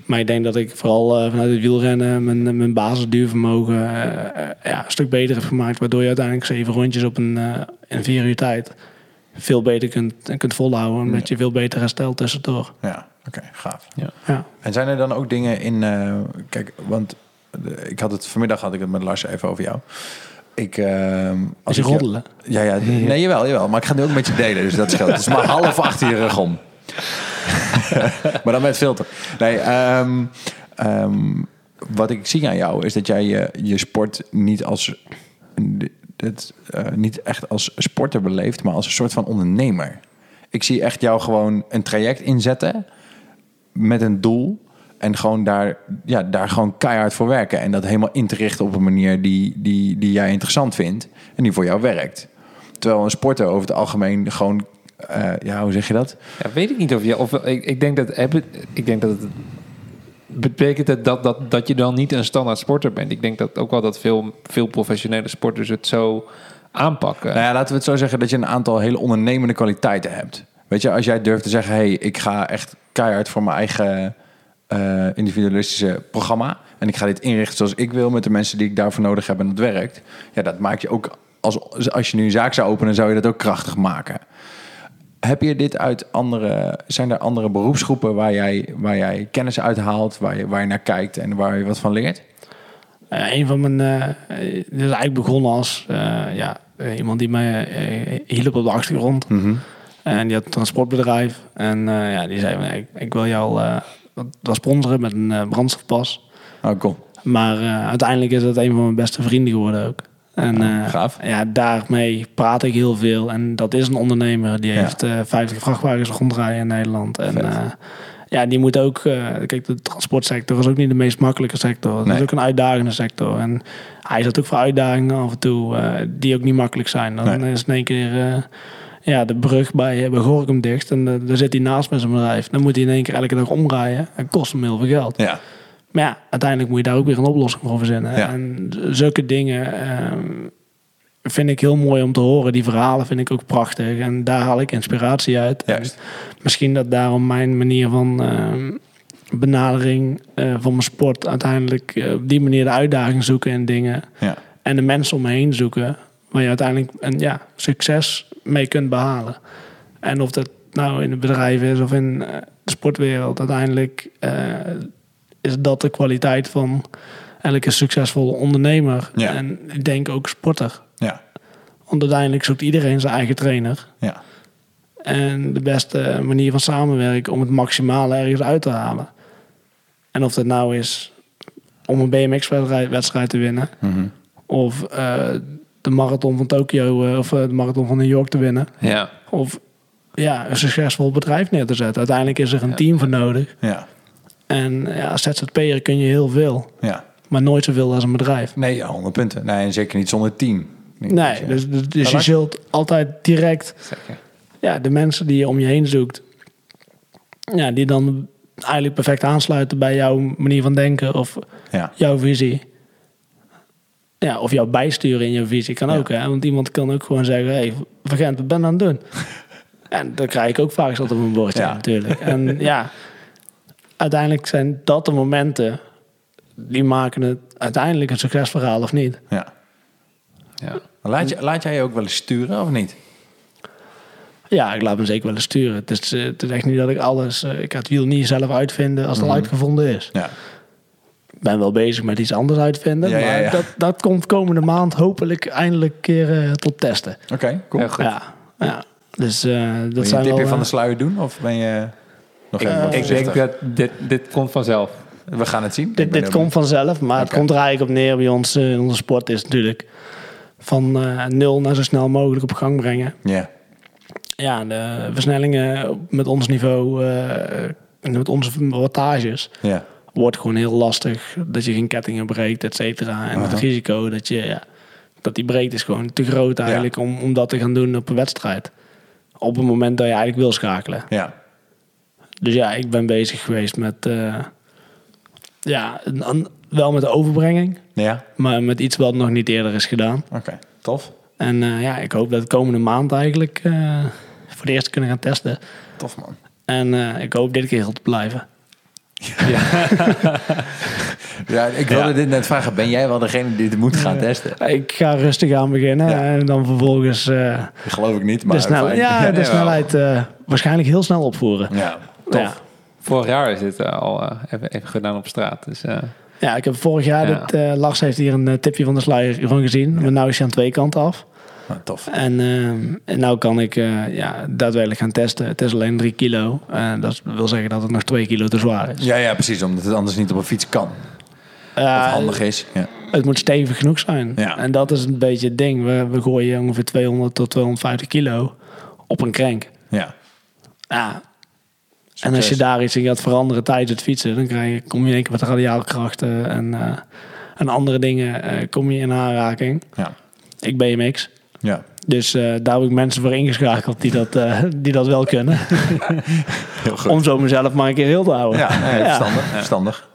Maar ik denk dat ik vooral eh, vanuit het wielrennen mijn, mijn basisduurvermogen eh, eh, ja, een stuk beter heb gemaakt. Waardoor je uiteindelijk zeven rondjes op een, eh in vier uur tijd veel beter kunt, kunt volhouden. Omdat je veel beter herstelt tussendoor. Ja. Oké, gaaf. Ja. En zijn er dan ook dingen in... eh, kijk, want eh, ik had het vanmiddag had ik het met Lars even over jou. Ik, eh, Als je ik roddelen. Ja, ja, nee, jawel, jawel. Maar ik ga nu ook met je delen, dus dat scheelt. Het is maar half achter je rug om. maar dan met filter. Nee, ehm, ehm, wat ik zie aan jou is dat jij je, sport niet als... Eh, niet echt als sporter beleeft, maar als een soort van ondernemer. Ik zie echt jou gewoon een traject inzetten met een doel. En gewoon daar, ja, daar gewoon keihard voor werken. En dat helemaal in te richten op een manier die, die, die jij interessant vindt. En die voor jou werkt. Terwijl een sporter over het algemeen gewoon... eh, ja, hoe zeg je dat? Ja, weet ik niet of je. Of, ik, ik denk dat. Ik denk dat het. Betekent het dat, dat, dat je dan niet een standaard sporter bent? Ik denk dat ook wel dat veel, veel professionele sporters het zo aanpakken. Nou ja, laten we het zo zeggen dat je een aantal hele ondernemende kwaliteiten hebt. Weet je, als jij durft te zeggen... hey, ik ga echt keihard voor mijn eigen eh, individualistische programma... en ik ga dit inrichten zoals ik wil... met de mensen die ik daarvoor nodig heb en dat werkt... ja, dat maak je ook... Als, als je nu een zaak zou openen, zou je dat ook krachtig maken. Heb je dit uit andere... Zijn er andere beroepsgroepen waar jij, waar jij kennis uit haalt, waar je, waar je naar kijkt en waar je wat van leert? Eh, een van mijn... eh dit is eigenlijk begonnen als eh, ja, iemand die mij hielp op de achtergrond. En die had een transportbedrijf. En ja, die zei, van, ik, ik wil jou wat- sponsoren met een brandstofpas. Oh, cool. Maar uiteindelijk is dat een van mijn beste vrienden geworden ook. En eh, gaaf. ja, daarmee praat ik heel veel. En dat is een ondernemer. Die Ja. heeft eh 50 vrachtwagens rondrijden in Nederland. En eh, ja, die moet ook... eh, kijk, de transportsector is ook niet de meest makkelijke sector. Het Nee. is ook een uitdagende sector. En hij zat ook voor uitdagingen af en toe eh, die ook niet makkelijk zijn. Dan Nee. is in één keer... eh, ja, de brug bij, bij Gorkum dicht en eh, daar zit hij naast met zijn bedrijf. Dan moet hij in één keer elke dag omrijden en kost hem heel veel geld. Ja. Maar ja, uiteindelijk moet je daar ook weer een oplossing voor verzinnen. Ja. En zulke dingen ehm, vind ik heel mooi om te horen. Die verhalen vind ik ook prachtig. En daar haal ik inspiratie uit. Juist. En misschien dat daarom mijn manier van ehm, benadering eh, van mijn sport... uiteindelijk eh, op die manier de uitdaging zoeken in dingen. Ja. En de mensen om me heen zoeken. Waar je uiteindelijk een ja, succes mee kunt behalen. En of dat nou in het bedrijf is of in eh, de sportwereld. Uiteindelijk is dat de kwaliteit van elke succesvolle ondernemer. Ja. En ik denk ook sporter. Ja. Want uiteindelijk zoekt iedereen zijn eigen trainer. Ja. En de beste manier van samenwerken om het maximale ergens uit te halen. En of dat nou is om een BMX-wedstrijd wedstrijd te winnen. Mhm. Of eh, de marathon van Tokio eh, of eh, de marathon van New York te winnen. Ja. Of ja, een succesvol bedrijf neer te zetten. Uiteindelijk is er een team voor nodig. Ja. En ja, als ZZP'er kun je heel veel. Ja. Maar nooit zoveel als een bedrijf. Nee, ja, 100 punten. Nee, en zeker niet zonder team. Nee, je- dus, dus, dus je zult altijd direct Zeker. ja, de mensen die je om je heen zoekt, ja, die dan eigenlijk perfect aansluiten bij jouw manier van denken of Ja. jouw visie. Ja, of jou bijsturen in jouw visie kan Ja. ook. Hè? Want iemand kan ook gewoon zeggen: hey, Vergent, wat ben je aan het doen? en dan krijg ik ook vaak zat op mijn bordje Ja. natuurlijk. En ja, uiteindelijk zijn dat de momenten die maken het uiteindelijk een succesverhaal of niet. ja. Ja. Laat, je, laat jij je ook wel eens sturen of niet? Ja, ik laat me zeker wel eens sturen. Het is, eh, het is echt niet dat ik alles... eh, ik ga het wiel niet zelf uitvinden als het al uitgevonden is. Ja. Ik ben wel bezig met iets anders uitvinden. Ja, maar ja. Dat, dat komt komende maand hopelijk eindelijk een keer tot testen. Oké, cool. Heel goed. Ja, ja. Dus eh, Wil dat je zijn een tipje wel... van de sluier doen? Of ben je nog even Ik denk dat dit, dit komt vanzelf. We gaan het zien. Dit dit komt vanzelf, maar het komt er eigenlijk op neer bij ons. eh, in onze sport is natuurlijk van eh, nul naar zo snel mogelijk op gang brengen. Ja. Ja, de versnellingen op- met ons niveau eh, en met onze wattages... Ja. wordt gewoon heel lastig dat je geen kettingen breekt, et cetera. En het risico dat, je, ja, dat die breekt is gewoon te groot eigenlijk om, om dat te gaan doen op een wedstrijd. Op het moment dat je eigenlijk wil schakelen. Ja. Dus ja, ik ben bezig geweest met, eh, ja, een- wel met de overbrenging, Ja. maar met iets wat nog niet eerder is gedaan. Oké. Tof. En eh, ja, ik hoop dat de komende maand eigenlijk eh, voor de eerste kunnen gaan testen. Tof man. En ik hoop dit keer heel te blijven. Ja, ik wilde dit net vragen. Ben jij wel degene die het moet gaan testen? Ik ga rustig aan beginnen Ja. en dan vervolgens... geloof ik niet, maar de, snel, ja, de snelheid waarschijnlijk heel snel opvoeren. Ja. Tof. Ja. Vorig jaar is dit eh, al eh, even, even gedaan op straat. Dus eh, ja, ik heb vorig jaar, Ja. dit, eh, Lars heeft hier een tipje van de sluier gewoon gezien. Maar nu is hij aan twee kanten af. Ah, tof. En, eh, en nou kan ik eh, ja, daadwerkelijk gaan testen. Het is alleen drie kilo. Eh, dat wil zeggen dat het nog twee kilo te zwaar is. Ja, ja, precies. Omdat het anders niet op een fiets kan. Eh, Of handig is. Ja. Het moet stevig genoeg zijn. Ja. En dat is een beetje het ding. We, we gooien ongeveer 200 tot 250 kilo op een crank. ja. Ja. En als je daar iets in gaat veranderen tijdens het fietsen, dan krijg je, kom je in één keer met radiaalkrachten en, eh, en andere dingen eh, kom je in aanraking. Ja. Ik BMX. Ja. Dus eh, daar heb ik mensen voor ingeschakeld die dat, eh, die dat wel kunnen. Heel goed. Om zo mezelf maar een keer heel te houden. Ja, nee, Ja. verstandig. Verstandig.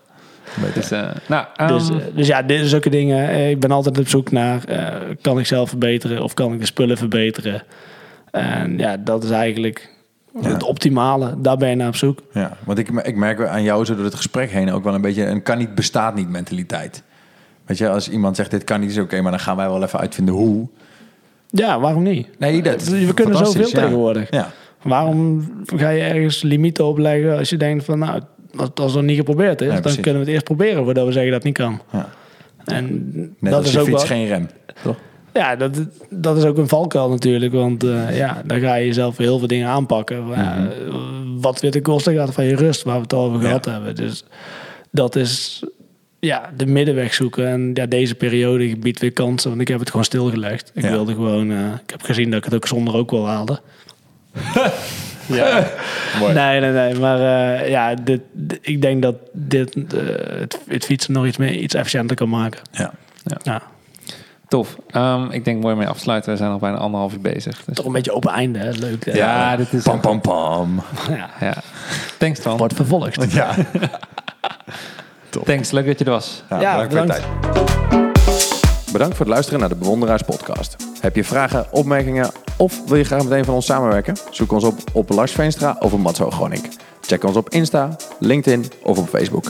Beter. dus, eh, nou, Dus, ehm, eh, dus ja, dit is zulke dingen. Ik ben altijd op zoek naar, eh, kan ik zelf verbeteren of kan ik de spullen verbeteren? En ja, dat is eigenlijk Ja. het optimale. Daar ben je naar op zoek. Ja, want ik, ik merk aan jou zo door het gesprek heen ook wel een beetje een kan niet bestaat niet mentaliteit. Weet je, als iemand zegt dit kan niet, is oké, maar dan gaan wij wel even uitvinden hoe. Ja, waarom niet? Nee, dat We kunnen zoveel ja. tegenwoordig. Ja, Waarom ga je ergens limieten opleggen als je denkt van nou, als nog niet geprobeerd is, dan precies. kunnen we het eerst proberen voordat we zeggen dat het niet kan. Ja. En Net dat als is je ook fiets wel, geen rem. Toch? Ja, dat, dat is ook een valkuil natuurlijk, want eh, ja, dan ga je jezelf heel veel dingen aanpakken. Eh, wat weer de kosten gaat van je rust, waar we het al over Mhm. Ja. gehad hebben. Dus dat is ja, de middenweg zoeken. En ja, deze periode biedt weer kansen, want ik heb het gewoon stilgelegd. Ik Ja. wilde gewoon, eh, ik heb gezien dat ik het ook zonder ook wel haalde. Ja. Mooi. Nee, nee, nee. Maar eh, ja, dit, ik denk dat dit het, het fietsen nog iets, meer, iets efficiënter kan maken. Ja. Ja. Tof. Ehm, ik denk mooi mee afsluiten. We zijn nog bijna anderhalf uur bezig. Dus. Toch een beetje open einde, hè? Leuk. hè? Ja, dit is... Pam, pam, pam. ja. Ja. Thanks, Twan. Wordt vervolgd. Ja. Thanks, leuk dat je er was. Ja, Ja, bedankt voor tijd. Bedankt voor het luisteren naar de Bewonderaars podcast. Heb je vragen, opmerkingen of wil je graag met een van ons samenwerken? Zoek ons op op Lars Veenstra of op Mats Hoogronink. Check ons op Insta, LinkedIn of op Facebook.